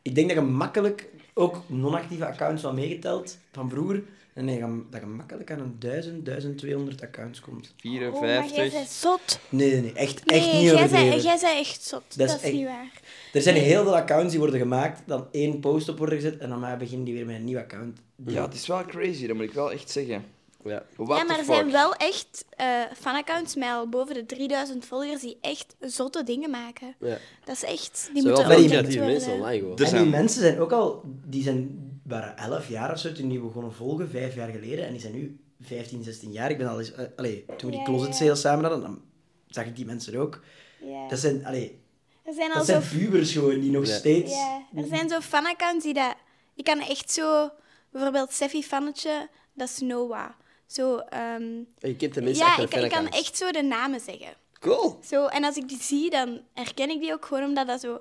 Ik denk dat je makkelijk ook non-actieve accounts van meegeteld van vroeger. En nee, dat je makkelijk aan een 1000, 1200 accounts komt. Oh, maar jij 54. bent zot. Nee, nee, nee. Echt, Nee, echt niet jij overdreven. bent, jij bent echt zot. Dat Dat is echt- niet waar. Er zijn heel veel accounts die worden gemaakt, dan één post op worden gezet en dan maar beginnen die weer met een nieuw account. Ja, het is wel crazy, dat moet ik wel echt zeggen. Ja. What ja, maar er zijn wel echt eh, fanaccounts met al boven de 3000 volgers die echt zotte dingen maken. ja. Dat is echt... Zowel Die moeten creatieve worden. mensen online gewoon. Er en die zijn- mensen zijn ook al, die zijn, waren 11 jaar of zo toen die begonnen volgen, vijf jaar geleden. En die zijn nu 15, 16 jaar. Ik ben al eens, eh, allee, toen we die closet sales samen hadden, dan zag ik die mensen ook. Ja. Dat zijn, allee, Er zijn al dat zo... zijn pubers gewoon die nog steeds... Ja, er zijn zo fanaccounts die dat... Je kan echt zo... Bijvoorbeeld Seffi Fannetje, dat is Noah. Zo, ehm, Je kent de mensen ja, ik, ik kan echt zo de namen zeggen. Cool. Zo, en als ik die zie, dan herken ik die ook gewoon omdat dat zo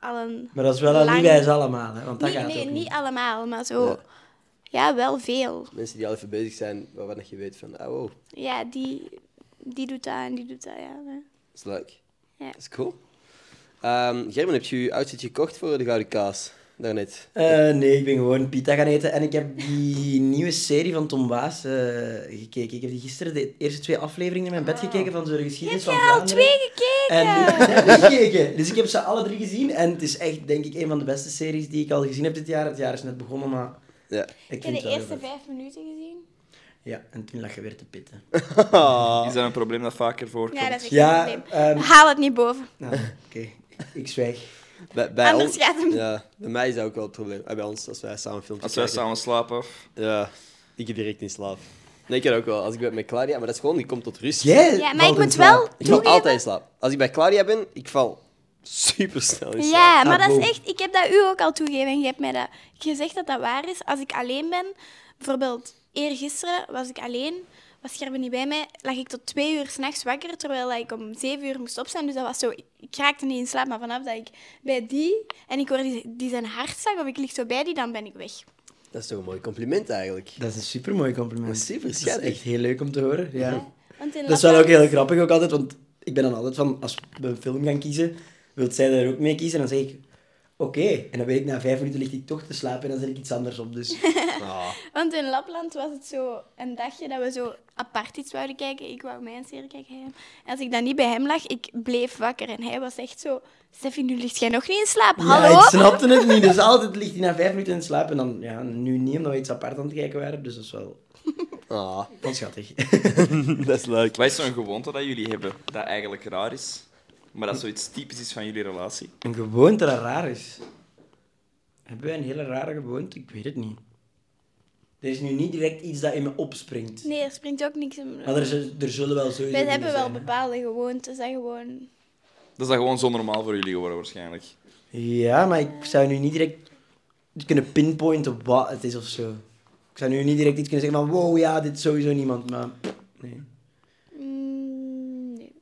al een... Maar dat is wel aan Lang- niet wijs allemaal, hè, want dat nee, gaat nee, ook niet niet. allemaal, maar zo... Ja. Ja, wel veel. Mensen die al even bezig zijn, waarvan dat je weet van, oh, wow, Ja, die, die doet dat en die doet dat, ja. dat is leuk. Ja. Dat is cool. Ehm Gerben, heb je je outfit gekocht voor de Gouden Kaas? Daarnet. Eh, nee, ik ben gewoon pita gaan eten. En ik heb die nieuwe serie van Tom Waas eh, gekeken. Ik heb die gisteren de eerste twee afleveringen in mijn bed gekeken van zo de geschiedenis Heb van je al Vlaanderen. twee gekeken? En nu heb ik gekeken. Dus ik heb ze alle drie gezien. En het is echt, denk ik, een van de beste series die ik al gezien heb dit jaar. Het jaar is net begonnen, maar Ja. ik heb de eerste vijf minuten gezien. Ja, en toen lag je weer te pitten. Is dat een probleem dat vaker voorkomt? Ja, dat is echt Ja, een probleem. ehm, Haal het niet boven. Nou, oké. Ik zwijg. Bij, bij Anders ons- gaat hem- Ja, bij mij is dat ook wel het probleem. Eh, Bij ons, als wij samen filmpjes Als wij kijken. samen slapen. Ja, ik ga direct in slaap. Nee, ik kan ook wel. Als ik ben met Claudia, maar dat is gewoon, die komt tot rust. Jij Ja, maar valt ik in moet slaap. wel- Ik val Toegeven? altijd in slaap. Als ik bij Claudia ben, ik val super snel in slaap. Ja, maar dat is echt... Ik heb dat u ook al toegegeven en je hebt mij dat gezegd dat dat waar is. Als ik alleen ben, bijvoorbeeld eergisteren was ik alleen, was Gerben niet bij mij, lag ik tot twee uur s'nachts wakker, terwijl ik om zeven uur moest opstaan. Dus dat was zo... Ik raakte niet in slaap, maar vanaf dat ik bij die en ik hoor die, die zijn hartslag of ik lig zo bij die, dan ben ik weg. Dat is toch een mooi compliment eigenlijk. Dat is een supermooi compliment. Dat is super Dat is echt heel leuk om te horen. Ja. Want in Dat is wel ook heel grappig ook altijd, want ik ben dan altijd van, als we een film gaan kiezen, wil zij daar ook mee kiezen? En dan zeg ik, oké. En dan weet ik, na vijf minuten ligt hij toch te slapen en dan zet ik iets anders op. Dus Ah, Want in Lapland was het zo een dagje dat we zo apart iets wouden kijken. Ik wou mijn serie kijken. hij hem. En als ik dan niet bij hem lag, ik bleef wakker. En hij was echt zo... Steffi, nu ligt jij nog niet in slaap? Hallo? Ja, ik snapte het niet. Dus altijd ligt hij na vijf minuten in slaap. En dan, ja, nu niet, omdat we iets apart aan het kijken waren. Dus dat is wel, ah, wel schattig. dat is leuk. Wat is zo'n gewoonte dat jullie hebben dat eigenlijk raar is, maar dat zoiets typisch is van jullie relatie? Een gewoonte dat raar is. Hebben wij een hele rare gewoonte? Ik weet het niet. Er is nu niet direct iets dat in me opspringt. Nee, er springt ook niks in. Maar er, er zullen wel sowieso Wij hebben wel zijn, hè. bepaalde gewoontes dat gewoon... Dat is dat gewoon zo normaal voor jullie geworden, waarschijnlijk. Ja, maar ik zou nu niet direct kunnen pinpointen wat het is of zo. Ik zou nu niet direct iets kunnen zeggen van wow, ja, dit is sowieso niemand, maar nee. Mm, nee.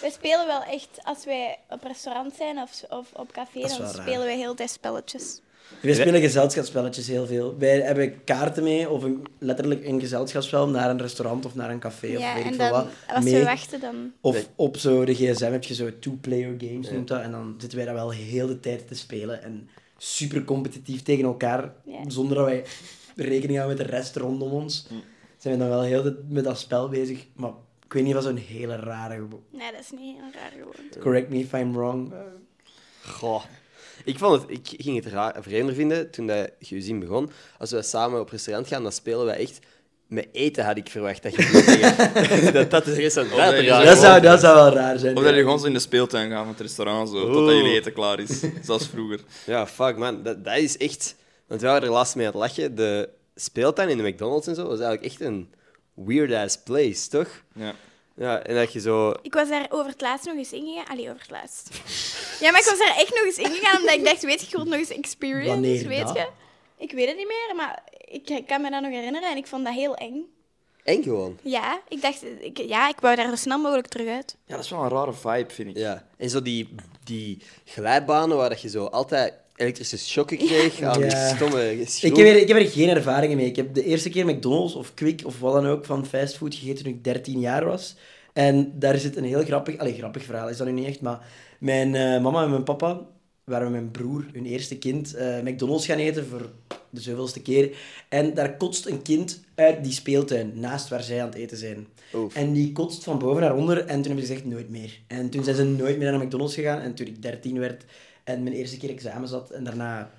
Wij spelen wel echt, als wij op restaurant zijn of, of op café, dan raar. spelen wij heel tijd spelletjes. We spelen gezelschapsspelletjes heel veel. Wij hebben kaarten mee, of een, letterlijk een gezelschapsspel naar een restaurant of naar een café of weet ik en veel dan, wat. als mee. we wachten, dan... Of op zo de gsm heb je zo two-player games, noemt dat. En dan zitten wij dat wel heel de tijd te spelen. En super competitief tegen elkaar, Ja. zonder dat wij rekening houden met de rest rondom ons. Zijn we dan wel heel de, met dat spel bezig. Maar ik weet niet wat zo'n hele rare... gebo- Nee, dat is niet heel raar gewoonte. Correct me if I'm wrong. Goh. Ik, vond het, ik ging het raar, vreemder vinden toen dat Geuzien begon. Als we samen op restaurant gaan, dan spelen wij echt... Met eten had ik verwacht dat je dat dat is een dat je raar. zo- dat, zou, dat zou wel raar zijn. Of ja. dat jullie gewoon zo in de speeltuin gaan van het restaurant, zo, totdat jullie eten klaar is. Zoals vroeger. Ja, fuck man. Dat, dat is echt... Want wij waren er laatst mee aan het lachen. De speeltuin in de McDonald's en zo was eigenlijk echt een weird-ass place, toch? Ja. Ja, en dat je zo... Ik was daar over het laatst nog eens ingegaan. Allee, over het laatst. Ja, maar ik was daar echt nog eens ingegaan, omdat ik dacht, weet je, ik wil nog eens experience, Wanneer weet dat? je. Ik weet het niet meer, maar ik, ik kan me dat nog herinneren en ik vond dat heel eng. Eng gewoon. Ja, ik dacht, ik, ja, ik wou daar zo snel mogelijk terug uit. ja, dat is wel een rare vibe, vind ik. Ja. En zo die, die glijbanen waar dat je zo altijd elektrische shocken kreeg aan Ja. die stomme Ik heb, er, ik heb er geen ervaringen mee. Ik heb de eerste keer McDonald's of Quick of wat dan ook van fastfood gegeten toen ik 13 jaar was. En daar zit een heel grappig, allee, grappig verhaal, is dat nu niet echt, maar mijn eh, mama en mijn papa waren met mijn broer, hun eerste kind, eh, McDonald's gaan eten voor de zoveelste keer. En daar kotst een kind uit die speeltuin, naast waar zij aan het eten zijn. Oef. En die kotst van boven naar onder en toen hebben ze gezegd nooit meer. En toen zijn ze nooit meer naar McDonald's gegaan. En toen ik 13 werd en mijn eerste keer examen zat en daarna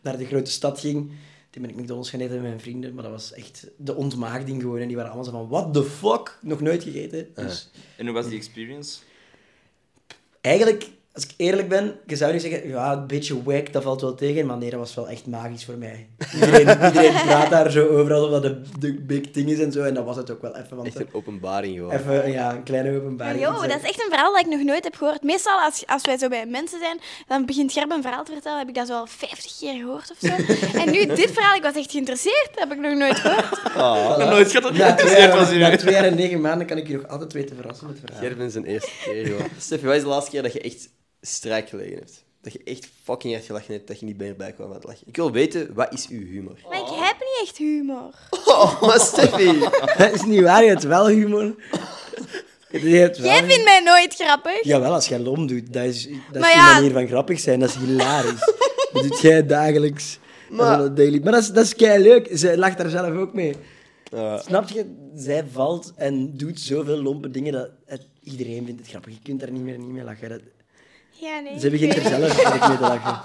naar de grote stad ging, toen ben ik McDonald's gaan eten met mijn vrienden. Maar dat was echt de ontmaagding gewoon. En die waren allemaal zo van, what the fuck? Nog nooit gegeten. Dus En hoe was die experience? eigenlijk als ik eerlijk ben, je zou nu zeggen, ja, een beetje wack, dat valt wel tegen. Maar nee, dat was wel echt magisch voor mij. Iedereen, iedereen praat daar zo over alsof dat de, de big thing is en zo. En dat was het ook wel even. Want Echt een openbaring gewoon. even ja, een kleine openbaring. joh, dat is echt een verhaal dat ik nog nooit heb gehoord. Meestal als, als wij zo bij mensen zijn, dan begint Gerben een verhaal te vertellen. Heb ik dat zo al 50 keer gehoord of zo. en nu dit verhaal, ik was echt geïnteresseerd. Dat heb ik nog nooit gehoord. Ah, nooit gehad dat Na twee, geïnteresseerd was na twee jaar en negen maanden kan ik je nog altijd weten verrassen met verhaal. Gerben zijn eerste keer gewoon. Steffi, wat is de laatste keer dat je echt strijk gelegen hebt? Dat je echt fucking hard gelachen hebt, dat je niet meer bij kwam aan het lachen. Ik wil weten, wat is uw humor? Maar ik heb niet echt humor. Oh, maar Steffi! Dat is niet waar, je hebt wel humor. Je hebt wel Jij vindt mij nooit grappig. Jawel, als jij lom doet, dat is, dat is ja- manier van grappig zijn, dat is hilarisch. dat doet jij dagelijks. Maar, dat is maar dat is, dat is kei leuk. Ze lacht daar zelf ook mee. Snap je? Zij valt en doet zoveel lompe dingen dat het- iedereen vindt het grappig. Je kunt daar niet meer, niet mee lachen. Dat, Ja, nee. ze ik begint er zelf eigenlijk mee te lachen.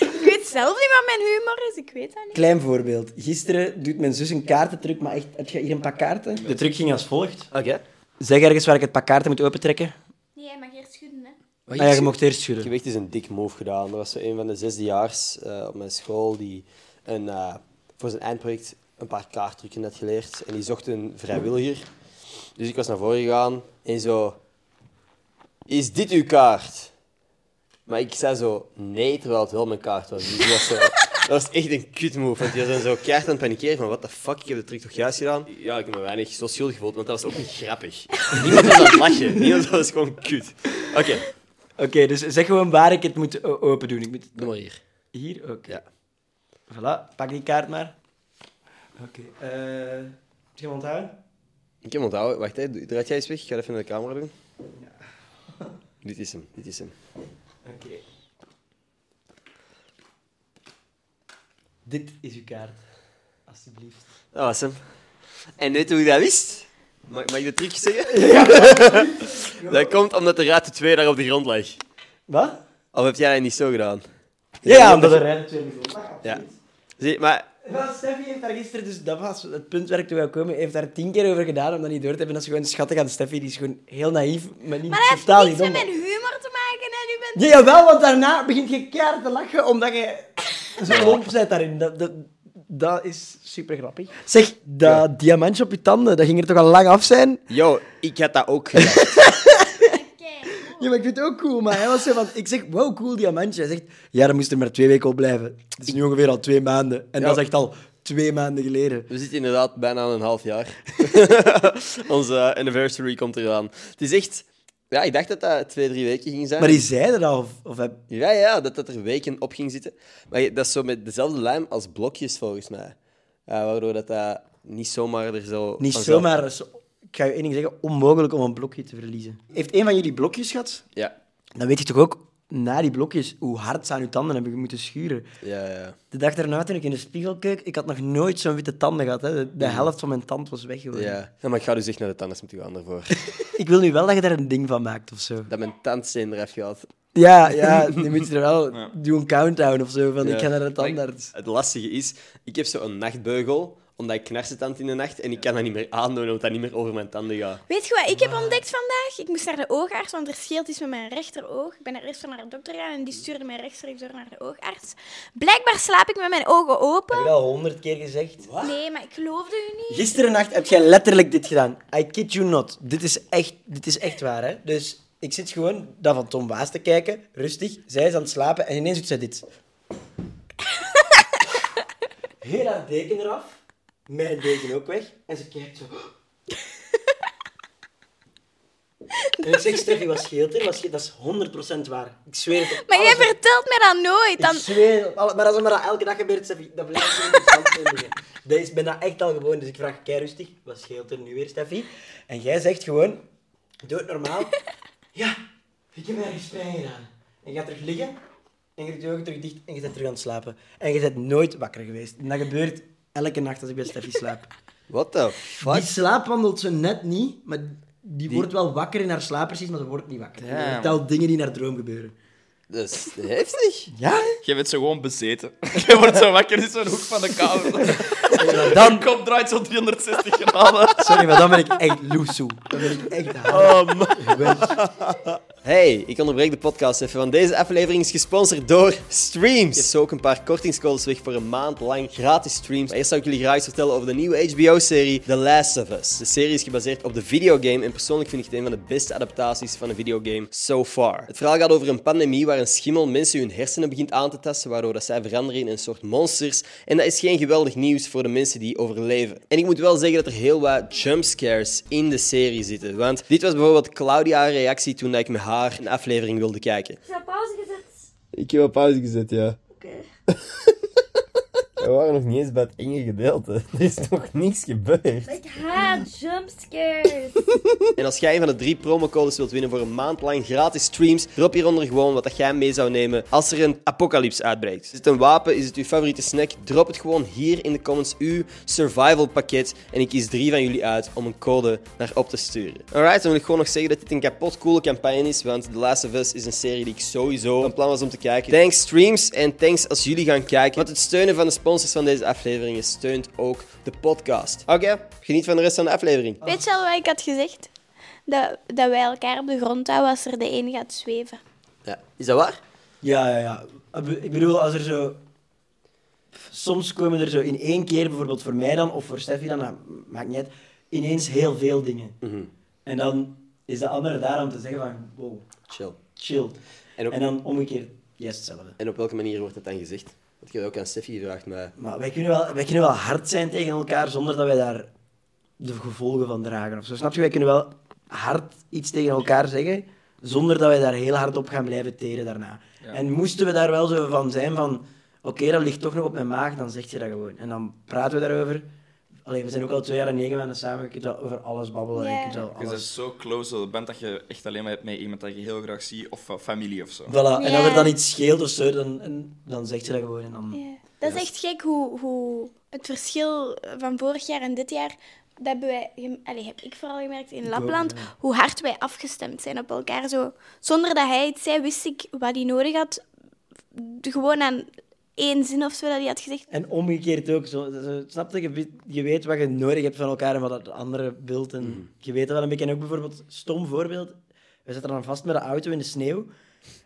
Ik weet zelf niet wat mijn humor is. Ik weet dat niet. Klein voorbeeld. Gisteren doet mijn zus een kaartentruc, maar echt, heb je hier een pak kaarten? De truc ging als volgt. Oké. Zeg ergens waar ik het pak kaarten moet opentrekken. Nee, jij mag eerst schudden, hè. Ah ja, je mocht eerst Ik schudden. heb echt eens een dik move gedaan. Dat was zo een van de zesdejaars eh op mijn school die een, eh, voor zijn eindproject een paar kaarttrucken had geleerd. En die zocht een vrijwilliger. Dus ik was naar voren gegaan en zo... Is dit uw kaart? Maar ik zei zo nee, terwijl het wel mijn kaart was. Dus die was zo, dat was echt een kut move. Want die was dan zo keihard aan het panikeren van what the fuck, ik heb de truc toch juist gedaan? Ja, ik heb me weinig zo schuldig gevoeld, want dat was ook niet grappig. Niemand was aan het lachen. Niemand was gewoon kut. Oké, Oké, dus zeg gewoon waar ik het moet open doen. Ik moet... doe maar hier. Hier? Oké. Ja. Voilà, pak die kaart maar. Oké. eh heb je hem onthouden? Ik heb hem onthouden. Wacht, hè. draait jij eens weg? Ik ga even naar de camera doen. Dit is hem, dit is hem. Oké. Dit is uw kaart. Alsjeblieft. Dat was hem. En weet je hoe ik dat wist? Mag, mag ik de truc zeggen? dat komt omdat de ruit 2 daar op de grond lag. Wat? Of heb jij dat niet zo gedaan? Ja, ja omdat er rijden twee minuten. Ja. Zie, maar Steffi heeft daar gisteren, dus dat was het punt waar ik toe wou komen, heeft daar tien keer over gedaan om dat niet door te hebben. Dat is gewoon schattig aan Steffi, die is gewoon heel naïef, maar niet Maar totaal niet dom. En u bent... Ja, jawel, want daarna begint je keihard te lachen omdat je zo lomp bent daarin. Dat, dat, dat is super grappig. Zeg, dat diamantje op je tanden, dat ging er toch al lang af zijn? yo, ik had dat ook. Ja, maar ik vind het ook cool, maar hij was zo van... Ik zeg, wow, cool diamantje. Hij zegt, ja, dan moest er maar twee weken op blijven. Het is nu ongeveer al twee maanden. En Ja. dat is echt al twee maanden geleden. We zitten inderdaad bijna aan een half jaar. Onze anniversary komt eraan. Het is echt... Ja, ik dacht dat dat twee, drie weken ging zijn. Maar die zeiden dat, of... of heb- Ja, ja, dat dat er weken op ging zitten. Maar dat is zo met dezelfde lijm als blokjes, volgens mij. Waardoor dat, dat niet zomaar er zo... Niet vanzelf- zomaar, ik ga je één ding zeggen, onmogelijk om een blokje te verliezen. Heeft een van jullie blokjes gehad? Ja, Dan weet je toch ook, na die blokjes, hoe hard ze aan je tanden hebben moeten schuren. ja, ja. De dag daarna, toen ik in de spiegel keek, ik had nog nooit zo'n witte tanden gehad. Hè. De, de helft van mijn tand was weg geworden. Ja. ja, maar ik ga dus echt naar de tandarts moeten gaan daarvoor. Ik wil nu wel dat je daar een ding van maakt of zo. dat mijn tandsteen eraf gaat. Ja, ja, nu moet je er wel... Doe een countdown of zo, van Ja. ik ga naar de tandarts. Het lastige is, ik heb zo'n nachtbeugel, omdat ik knarsetand in de nacht en ik kan dat niet meer aandoen, omdat dat niet meer over mijn tanden gaat. Weet je wat ik heb ontdekt vandaag? Ik moest naar de oogarts, want er scheelt iets met mijn rechteroog. Ik ben er eerst naar de dokter gegaan en die stuurde mij rechtstreeks door naar de oogarts. Blijkbaar slaap ik met mijn ogen Heb open. je dat al honderd keer gezegd? Nee, maar ik geloofde u niet. Gisteren nacht heb jij letterlijk dit gedaan. I kid you not. Dit is echt, dit is echt waar, hè. Dus ik zit gewoon dat van Tom Waas te kijken, rustig. Zij is aan het slapen en ineens doet zij dit. Heel haar deken eraf. Mijn deken ook weg. En ze kijkt zo... En ik zeg, Steffi, wat scheelt er? Wat scheelt? Dat is 100% waar. Ik zweer het op Maar jij vertelt mij dat nooit. Dan... Ik zweer het. Maar als het maar dat elke dag gebeurt, Steffi, dat blijft zo interessant. Dat is, ik ben dat echt al gewoon. Dus ik vraag kei rustig, wat scheelt er nu weer, Steffi? En jij zegt gewoon, doe het normaal. Ja, ik heb ergens pijn gedaan. En je gaat terug liggen, en je doet je ogen terug dicht, en je bent terug aan het slapen. En je bent nooit wakker geweest. En dat gebeurt elke nacht als ik bij Steffi slaap. What the fuck? Die slaap wandelt zo net niet, maar die, wordt wel wakker in haar slaap precies, maar ze wordt niet wakker. Damn. vertelt dingen die in haar droom gebeuren. Dat is heftig. Ja? Je bent zo gewoon bezeten. Je wordt zo wakker in zo'n hoek van de kamer. dan Dan kop draait zo 360 graden. Sorry, maar dan ben ik echt loesoe. Dan ben ik echt. Oh, man. Hey, ik onderbreek de podcast even, want deze aflevering is gesponsord door Streams. Je hebt zo ook een paar kortingscodes weg voor een maand lang gratis streams. Eerst zou ik jullie graag eens vertellen over de nieuwe HBO-serie The Last of Us. De serie is gebaseerd op de videogame en persoonlijk vind ik het een van de beste adaptaties van een videogame so far. Het verhaal gaat over een pandemie waar een schimmel mensen hun hersenen begint aan te tasten, waardoor dat zij veranderen in een soort monsters. En dat is geen geweldig nieuws voor de mensen die overleven. En ik moet wel zeggen dat er heel wat jumpscares in de serie zitten. Want dit was bijvoorbeeld Claudia's reactie toen ik met haar een aflevering wilde kijken. Is dat pauze gezet? Ik heb op pauze gezet, ja. Oké. We waren nog niet eens bij het enge gedeelte. Er is nog niks gebeurd. Ik haat jumpscares. En als jij een van de drie promocodes wilt winnen voor een maand lang gratis streams, drop hieronder gewoon wat dat jij mee zou nemen als er een apocalypse uitbreekt. Is het een wapen? Is het uw favoriete snack? Drop het gewoon hier in de comments, uw survival pakket. En ik kies drie van jullie uit om een code naar op te sturen. Alright, dan wil ik gewoon nog zeggen dat dit een kapot coole campagne is, want The Last of Us is een serie die ik sowieso van plan was om te kijken. Thanks streams en thanks als jullie gaan kijken. Want het steunen van de sponsors van deze afleveringen steunt ook de podcast. Oké, geniet van de rest van de aflevering. Weet je al wat ik had gezegd? Dat, dat wij elkaar op de grond houden als er de een gaat zweven. Ja. Is dat waar? Ja, ja, ja. Ik bedoel, als er zo... Soms komen er zo in één keer, bijvoorbeeld voor mij dan, of voor Steffi dan, dat maakt niet uit, ineens heel veel dingen. Mhm. En dan is de andere daar om te zeggen van, wow, Chill. chill. En op, En dan omgekeerd, juist hetzelfde. en op welke manier wordt dat dan gezegd? Want ik heb ook aan Steffi gevraagd, maar... Maar wij kunnen, wel, wij kunnen wel hard zijn tegen elkaar zonder dat wij daar de gevolgen van dragen. Of zo. Snap je? Wij kunnen wel hard iets tegen elkaar zeggen, zonder dat wij daar heel hard op gaan blijven teren daarna. Ja. En moesten we daar wel zo van zijn van, oké, dat ligt toch nog op mijn maag, dan zeg je dat gewoon. En dan praten we daarover. Allee, we zijn ook al twee jaar en negen maanden samen, je kunt wel over alles babbelen. Je kunt wel Je bent alles... zo close dat je bent dat je echt alleen maar hebt met iemand dat je heel graag ziet, of familie of zo. Voilà. En als er dan iets scheelt of zo, dan, en, dan zeg je dat gewoon. En dan... Ja. Dat is echt gek hoe, hoe het verschil van vorig jaar en dit jaar. Dat hebben wij, allee, heb ik vooral gemerkt in ook, Lapland, ja. hoe hard wij afgestemd zijn op elkaar. Zo, zonder dat hij iets zei, wist ik wat hij nodig had. Gewoon aan één zin of zo dat hij had gezegd. En omgekeerd ook. Zo, zo, snap je? Je weet- Je weet wat je nodig hebt van elkaar en wat het andere wilt. En Mhm. Je weet dat wel een beetje. En ook bijvoorbeeld, stom voorbeeld. We zaten dan vast met de auto in de sneeuw.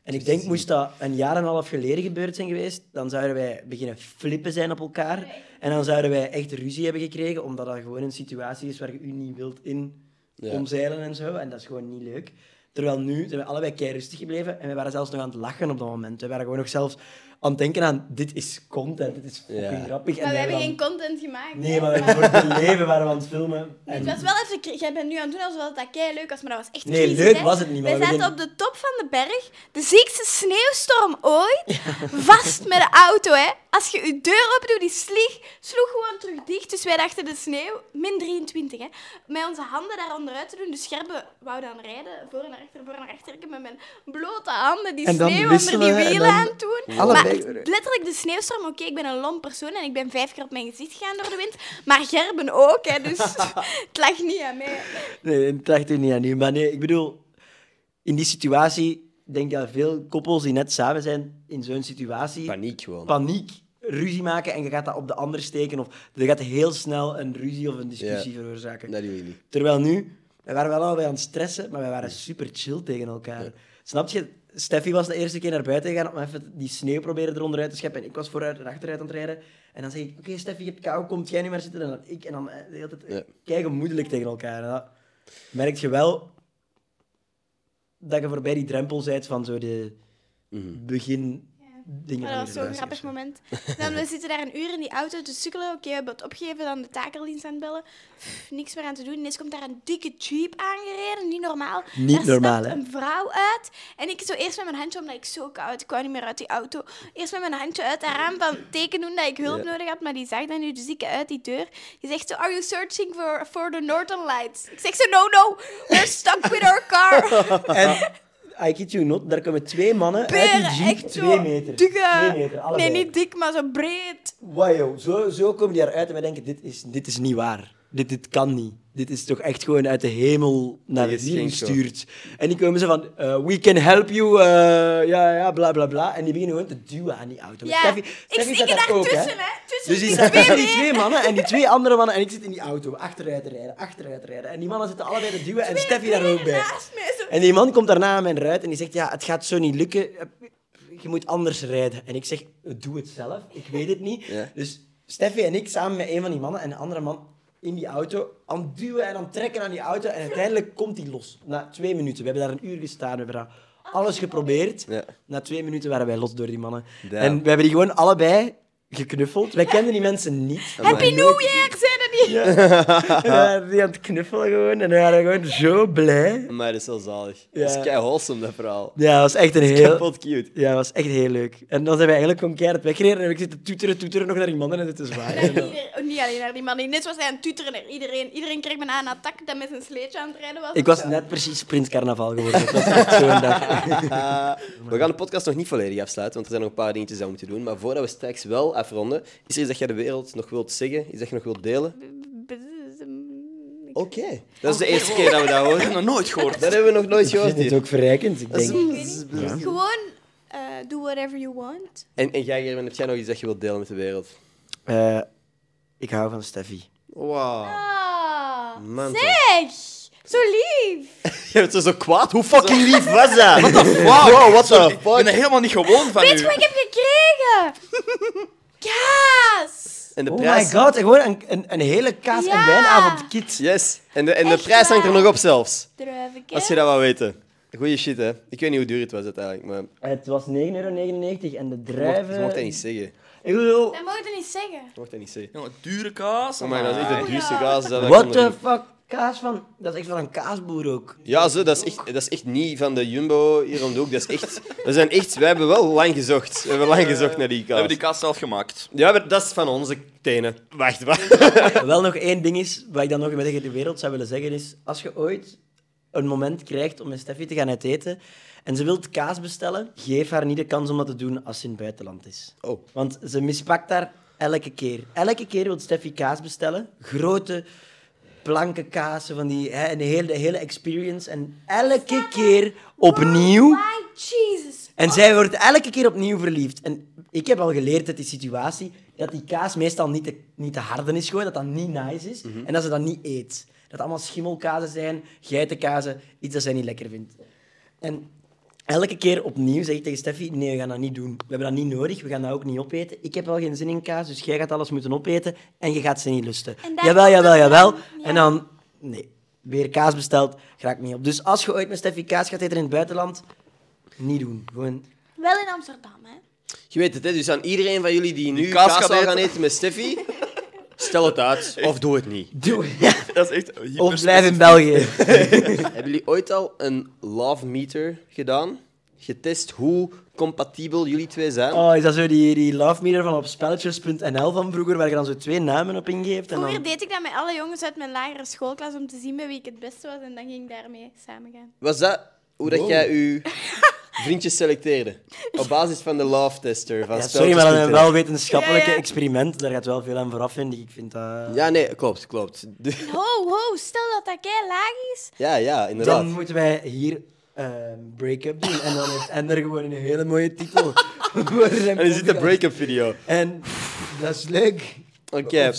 En ik denk, moest dat een jaar en een half geleden gebeurd zijn geweest, dan zouden wij beginnen flippen zijn op elkaar. En dan zouden wij echt ruzie hebben gekregen, omdat dat gewoon een situatie is waar je u niet wilt in Ja. omzeilen en zo. En dat is gewoon niet leuk. Terwijl nu zijn we allebei kei rustig gebleven en we waren zelfs nog aan het lachen op dat moment. We waren gewoon nog zelfs aan het denken aan, dit is content, dit is fucking Ja. grappig. Maar we hebben dan- geen content gemaakt. Nee, maar we hebben voor het leven waren we aan het filmen. En... Het was wel even... Jij bent nu aan het doen alsof dat kei leuk was, maar dat was echt Nee, crisis, leuk hè. was het niet, maar We we zaten op de top van de berg, de ziekste sneeuwstorm ooit, vast met de auto, hè. Als je je deur opdoet, die slieg, sloeg gewoon terug dicht. Dus wij dachten de sneeuw, min 23, hè. Met onze handen daar onderuit te doen. De scherpen wou dan rijden, voor en achter, voor en naar achter. Ik heb met mijn blote handen die sneeuw onder die wielen aan het doen. Letterlijk de sneeuwstorm, oké, ik ben een lomp persoon en ik ben vijf keer op mijn gezicht gegaan door de wind. Maar Gerben ook, hè, dus het lag niet aan mij. Nee, het dacht er niet aan nu. Maar nee, ik bedoel, in die situatie, denk ik dat veel koppels die net samen zijn, in zo'n situatie, Paniek gewoon. paniek, ruzie maken en je gaat dat op de ander steken. Of je gaat heel snel een ruzie of een discussie Ja. veroorzaken. Dat doe je niet. Terwijl nu, wij waren wel allebei aan het stressen, maar wij waren super chill tegen elkaar. Snap je? Steffi was de eerste keer naar buiten gegaan om even die sneeuw proberen eronder uit te scheppen. En ik was vooruit en achteruit aan het rijden. En dan zeg ik, oké Steffi, je hebt kou, komt jij nu maar zitten? En dan ik. En dan eh, de hele tijd Ja. kei gemoedelijk tegen elkaar. En dat merk je wel dat je voorbij die drempel bent van zo de begin dingen Maar van dat was zo'n grappig moment. Dan, we zitten daar een uur in die auto te sukkelen. Oké, we hebben het opgegeven, dan de takeldienst aan het bellen. Pff, niks meer aan te doen. Ineens komt daar een dikke jeep aangereden. Niet normaal. Niet daar normaal, stapt hè? een vrouw uit. En ik zo eerst met mijn handje, omdat ik zo koud, ik wou niet meer uit die auto. Eerst met mijn handje uit haar raam van teken doen dat ik hulp nodig had. Maar die zag dan nu, dus ik uit die deur. Die zegt zo, are you searching for, for the Northern Lights? Ik zeg zo, no, no, we're stuck with our car. En, I you not, daar komen twee mannen uit Beren, die jeep, echt twee meter. dikke- Twee meter, allebei. Nee, niet dik, maar zo breed. Wauw, joh. Zo, zo komen die eruit en wij denken, dit is, dit is niet waar. Dit, dit kan niet. Dit is toch echt gewoon uit de hemel naar hier geen gestuurd. En die komen ze van, eh, we can help you, eh, ja, ja, bla, bla, bla. En die beginnen gewoon te duwen aan die auto. Ja, Steffi, ik Steffi zit zat daar ook, hè. tussen, hè. Tussen Dus die die staat twee tussen die benen. twee mannen en die twee andere mannen. En ik zit in die auto, achteruit te rijden, achteruit te rijden. En die mannen zitten allebei te duwen en Steffi daar ook bij. En die man komt daarna aan mijn ruit en die zegt, ja, het gaat zo niet lukken. Je moet anders rijden. En ik zeg, doe het zelf. Ik weet het niet. Ja. Dus Steffi en ik samen met een van die mannen en een andere man in die auto aan het duwen en aan het trekken aan die auto. En uiteindelijk komt die los. Na twee minuten. We hebben daar een uur gestaan. We hebben daar alles geprobeerd. Ja. Na twee minuten waren wij los door die mannen. Damn. En we hebben die gewoon allebei geknuffeld. Wij kenden die mensen niet. Happy New Year, niet? En we waren die aan het knuffelen gewoon. En we waren gewoon zo blij. Maar dat is wel zalig. Ja. Dat is kei wholesome, dat verhaal. Ja, dat was echt een Heel... Kapot cute. Ja, dat was echt heel leuk. En dan zijn we eigenlijk gewoon keihard weggereden. En heb ik zitten toeteren, toeteren nog naar die mannen en zwaaien. Naar ieder- oh, niet alleen naar die man. Net was hij aan het naar iedereen. Iedereen kreeg me aan een attack dat met zijn sleetje aan het rijden was. Ik was net precies Prins Carnaval geworden. Dat was echt zo'n dag. we gaan de podcast nog niet volledig afsluiten, want er zijn nog een paar dingetjes dat we moeten doen. Maar voordat we straks wel afronden, is er iets dat jij de wereld nog wilt zeggen? Iets dat je nog wilt delen? Oké. Dat is de eerste keer dat we dat Ik horen. nog nooit gehoord. Dat hebben we nog nooit gehoord Het is ook verrijkend. Ik Dat is- denk, Gewoon eh do whatever you want. En, en jij, Gerben, heb jij nog iets dat je wilt delen met de wereld? Eh, ik hou van Steffi. Wow. Ah, zeg! Zo lief! Je bent zo, zo kwaad. Hoe fucking lief was dat? What the fuck? Wow, what the Ik ben fuck? er helemaal niet gewoon van Weet je wat ik heb gekregen? Kaas! En de Oh prijs... my god, gewoon een, een, een hele kaas- en Ja. wijnavond kit. Yes. En de, en de Echt prijs hangt er waar? nog op zelfs. Druivenke. Als je dat wou weten. Goeie shit, hè. Ik weet niet hoe duur het was uiteindelijk, maar... Het was 9,99 euro en de Je mocht, druiven... mocht dat niet zeggen. Ik bedoel, Dat mag je niet zeggen. Je mocht dat niet zeggen. Jongen, dure kaas. Oh my god, dat is echt de Oh, duurste kaas. Dat ik what the fuck? Kaas van... Dat is echt van een kaasboer ook. Ja, zo, dat, is echt, dat is echt niet van de Jumbo hier om de hoek. Dat is echt... We zijn echt... Wij hebben wel lang gezocht. We hebben lang gezocht naar die We kaas. hebben die kaas zelf gemaakt. Ja, maar dat is van onze tenen. Wacht, wacht. Wel nog één ding is, wat ik dan nog met tegen de wereld zou willen zeggen, is als je ooit een moment krijgt om met Steffi te gaan uiteten en ze wilt kaas bestellen, geef haar niet de kans om dat te doen als ze in het buitenland is. Oh. Want ze mispakt daar elke keer. Elke keer wil Steffi kaas bestellen. Grote planken kazen, van die, hè, een hele, de hele experience. En elke keer opnieuw... My Jesus. En zij wordt elke keer opnieuw verliefd. En ik heb al geleerd uit die situatie dat die kaas meestal niet te, niet te harde is gewoon, dat dat niet nice is en dat ze dat niet eet. Dat allemaal schimmelkazen zijn, geitenkazen, iets dat zij niet lekker vindt. En elke keer opnieuw zeg ik tegen Steffi, nee, we gaan dat niet doen. We hebben dat niet nodig, we gaan dat ook niet opeten. Ik heb wel geen zin in kaas, dus jij gaat alles moeten opeten en je gaat ze niet lusten. Jawel, jawel, jawel. dan, ja. En dan, nee, weer kaas besteld, ga ik niet op. Dus als je ooit met Steffi kaas gaat eten in het buitenland, niet doen. Gewoon Wel in Amsterdam, hè? Je weet het, hè. Dus aan iedereen van jullie die nu kaas kaas, gaat zou gaan eten. eten met Steffi, stel het uit. Of doe het niet. Doe. Ja. Dat is echt Of blijf in België. Hebben jullie ooit al een love meter gedaan? Getest hoe compatibel jullie twee zijn? Oh, is dat zo die, die love meter van op spelletjes.nl van vroeger, waar je dan zo twee namen op ingeeft? En Vroeger dan... deed ik dat met alle jongens uit mijn lagere schoolklas om te zien bij wie ik het beste was en dan ging ik daarmee samen gaan. Was dat hoe dat jij je vriendjes selecteerde? Op basis van de love tester van Ja, sorry, maar dat is wel wetenschappelijke Ja, experiment. Daar gaat wel veel aan vooraf, vind ik. Ik vind dat... Ja, nee, klopt, klopt. De- Ho, ho, stel dat dat kei laag is. Ja, ja, inderdaad. Dan moeten wij hier ehm break-up doen. En dan heeft Ender gewoon een hele mooie titel. En er zit een break-up video. En dat is leuk. Oké,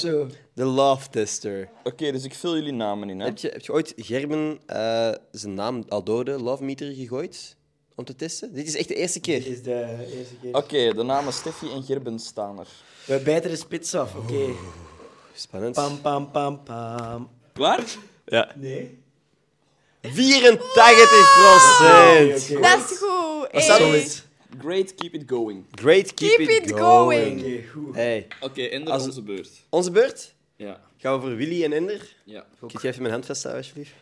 de love tester. Oké, dus ik vul jullie namen in. Hè? Heb je, heb je ooit Gerben eh, zijn naam al door de love meter gegooid? Om te testen? Dit is echt de eerste Dit keer. is de eerste keer. Oké, de namen Steffi en Gerben staan er. We bijten de spits af, oké. Spannend. Pam, pam, pam, pam. Klaar? Ja. Nee? 84 procent. Oké. Dat is goed. Wat staat er? Hey. Solid. Great, keep it going. Great, keep, Keep it, it going. Oké, goed. Hey, Oké, Ender, Als- onze beurt. onze beurt. Ja. Gaan we voor Willy en Ender? ja. Kun je even mijn hand vasthouden, alsjeblieft?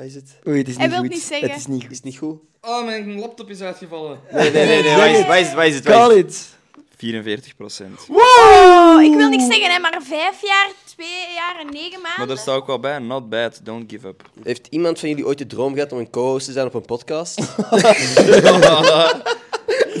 Wat is het? Oei, het is Hij niet wil goed. niet zeggen. Het is niet Is goed. het niet goed? Oh, mijn laptop is uitgevallen. Nee, nee, nee. nee. Waar is het? Waar is het? Waar is het? Waar Call is het? it. 44 procent. Oh, ik wil niks zeggen, hè, maar vijf jaar, twee jaar en negen maanden. Maar daar staat ook wel bij, not bad, don't give up. Heeft iemand van jullie ooit de droom gehad om een co-host te zijn op een podcast?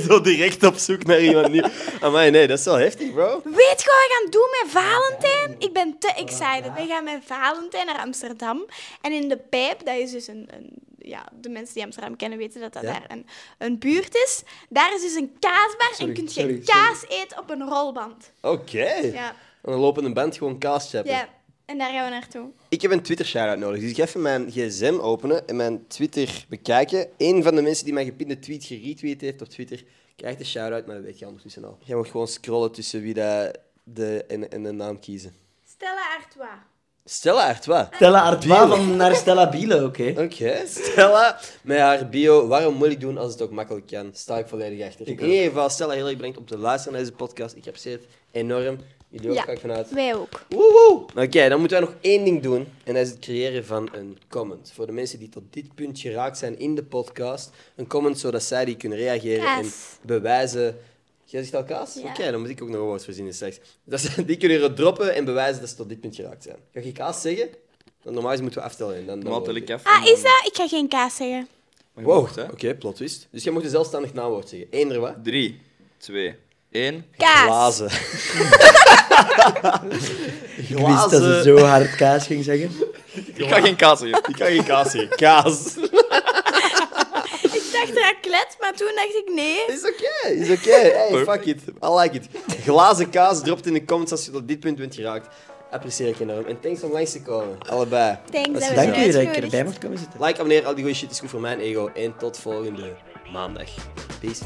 Zo direct op zoek naar iemand nieuw. Amai, nee, dat is wel heftig, bro. Weet je wat we gaan doen met Valentijn? Ik ben te excited. We gaan met Valentijn naar Amsterdam. En in de Pijp, dat is dus een... een ja, de mensen die Amsterdam kennen weten dat dat Ja. daar een, een buurt is. Daar is dus een kaasbar Sorry, en kun je sorry, kaas eten op een rolband. Oké. Ja, En dan lopen een band gewoon kaas chappen. ja. En daar gaan we naartoe. Ik heb een Twitter shout-out nodig. Dus ik ga even mijn gsm openen en mijn Twitter bekijken. Een van de mensen die mijn gepinde tweet geretweet heeft op Twitter, krijgt een shout-out, maar dat weet je ondertussen al. Jij mag gewoon scrollen tussen wie dat de en, en de naam kiezen. Stella Artois. Stella Artois. Stella Artois van naar Stella Biele, oké. Oké, Stella met haar bio. Waarom moeilijk doen als het ook makkelijk kan? Sta ik volledig achter. Ik In ieder geval, Stella heel erg bedankt om te luisteren naar deze podcast. Ik apprecieer het enorm. Jullie ook, Ja. ga ik vanuit. Wij ook. Woehoe! Oké, dan moeten wij nog één ding doen. En dat is het creëren van een comment. Voor de mensen die tot dit punt geraakt zijn in de podcast. Een comment zodat zij die kunnen reageren en bewijzen... Jij zegt al kaas? Ja. Oké, dan moet ik ook nog een woord verzinnen straks. Dat ze die kunnen droppen en bewijzen dat ze tot dit punt geraakt zijn. Ga je kaas zeggen? Dan normaal moeten we aftellen. En dan, dan Normaal tel wordt ik even. Ah, is dat? Ik ga geen kaas zeggen. Wow, oké, plot twist. Dus jij mocht een zelfstandig naamwoord zeggen. Eender wat? Drie, twee, één. Kaas. Glazen. Ik wist dat ze zo hard kaas ging zeggen. Ik ga geen kaas zeggen. Ik kan geen kaas zeggen. Kaas. Ik dacht raclette, maar toen dacht ik nee. Is oké, is oké. Hey, fuck it. I like it. Glazen kaas dropt in de comments als je tot dit punt bent geraakt. Apprecieer ik enorm. En thanks om langs te komen. Allebei. Thanks Dat Dank je dat ik erbij mocht komen zitten. Like, abonneer, al die goede shit is goed voor mijn ego. En tot volgende maandag. Peace.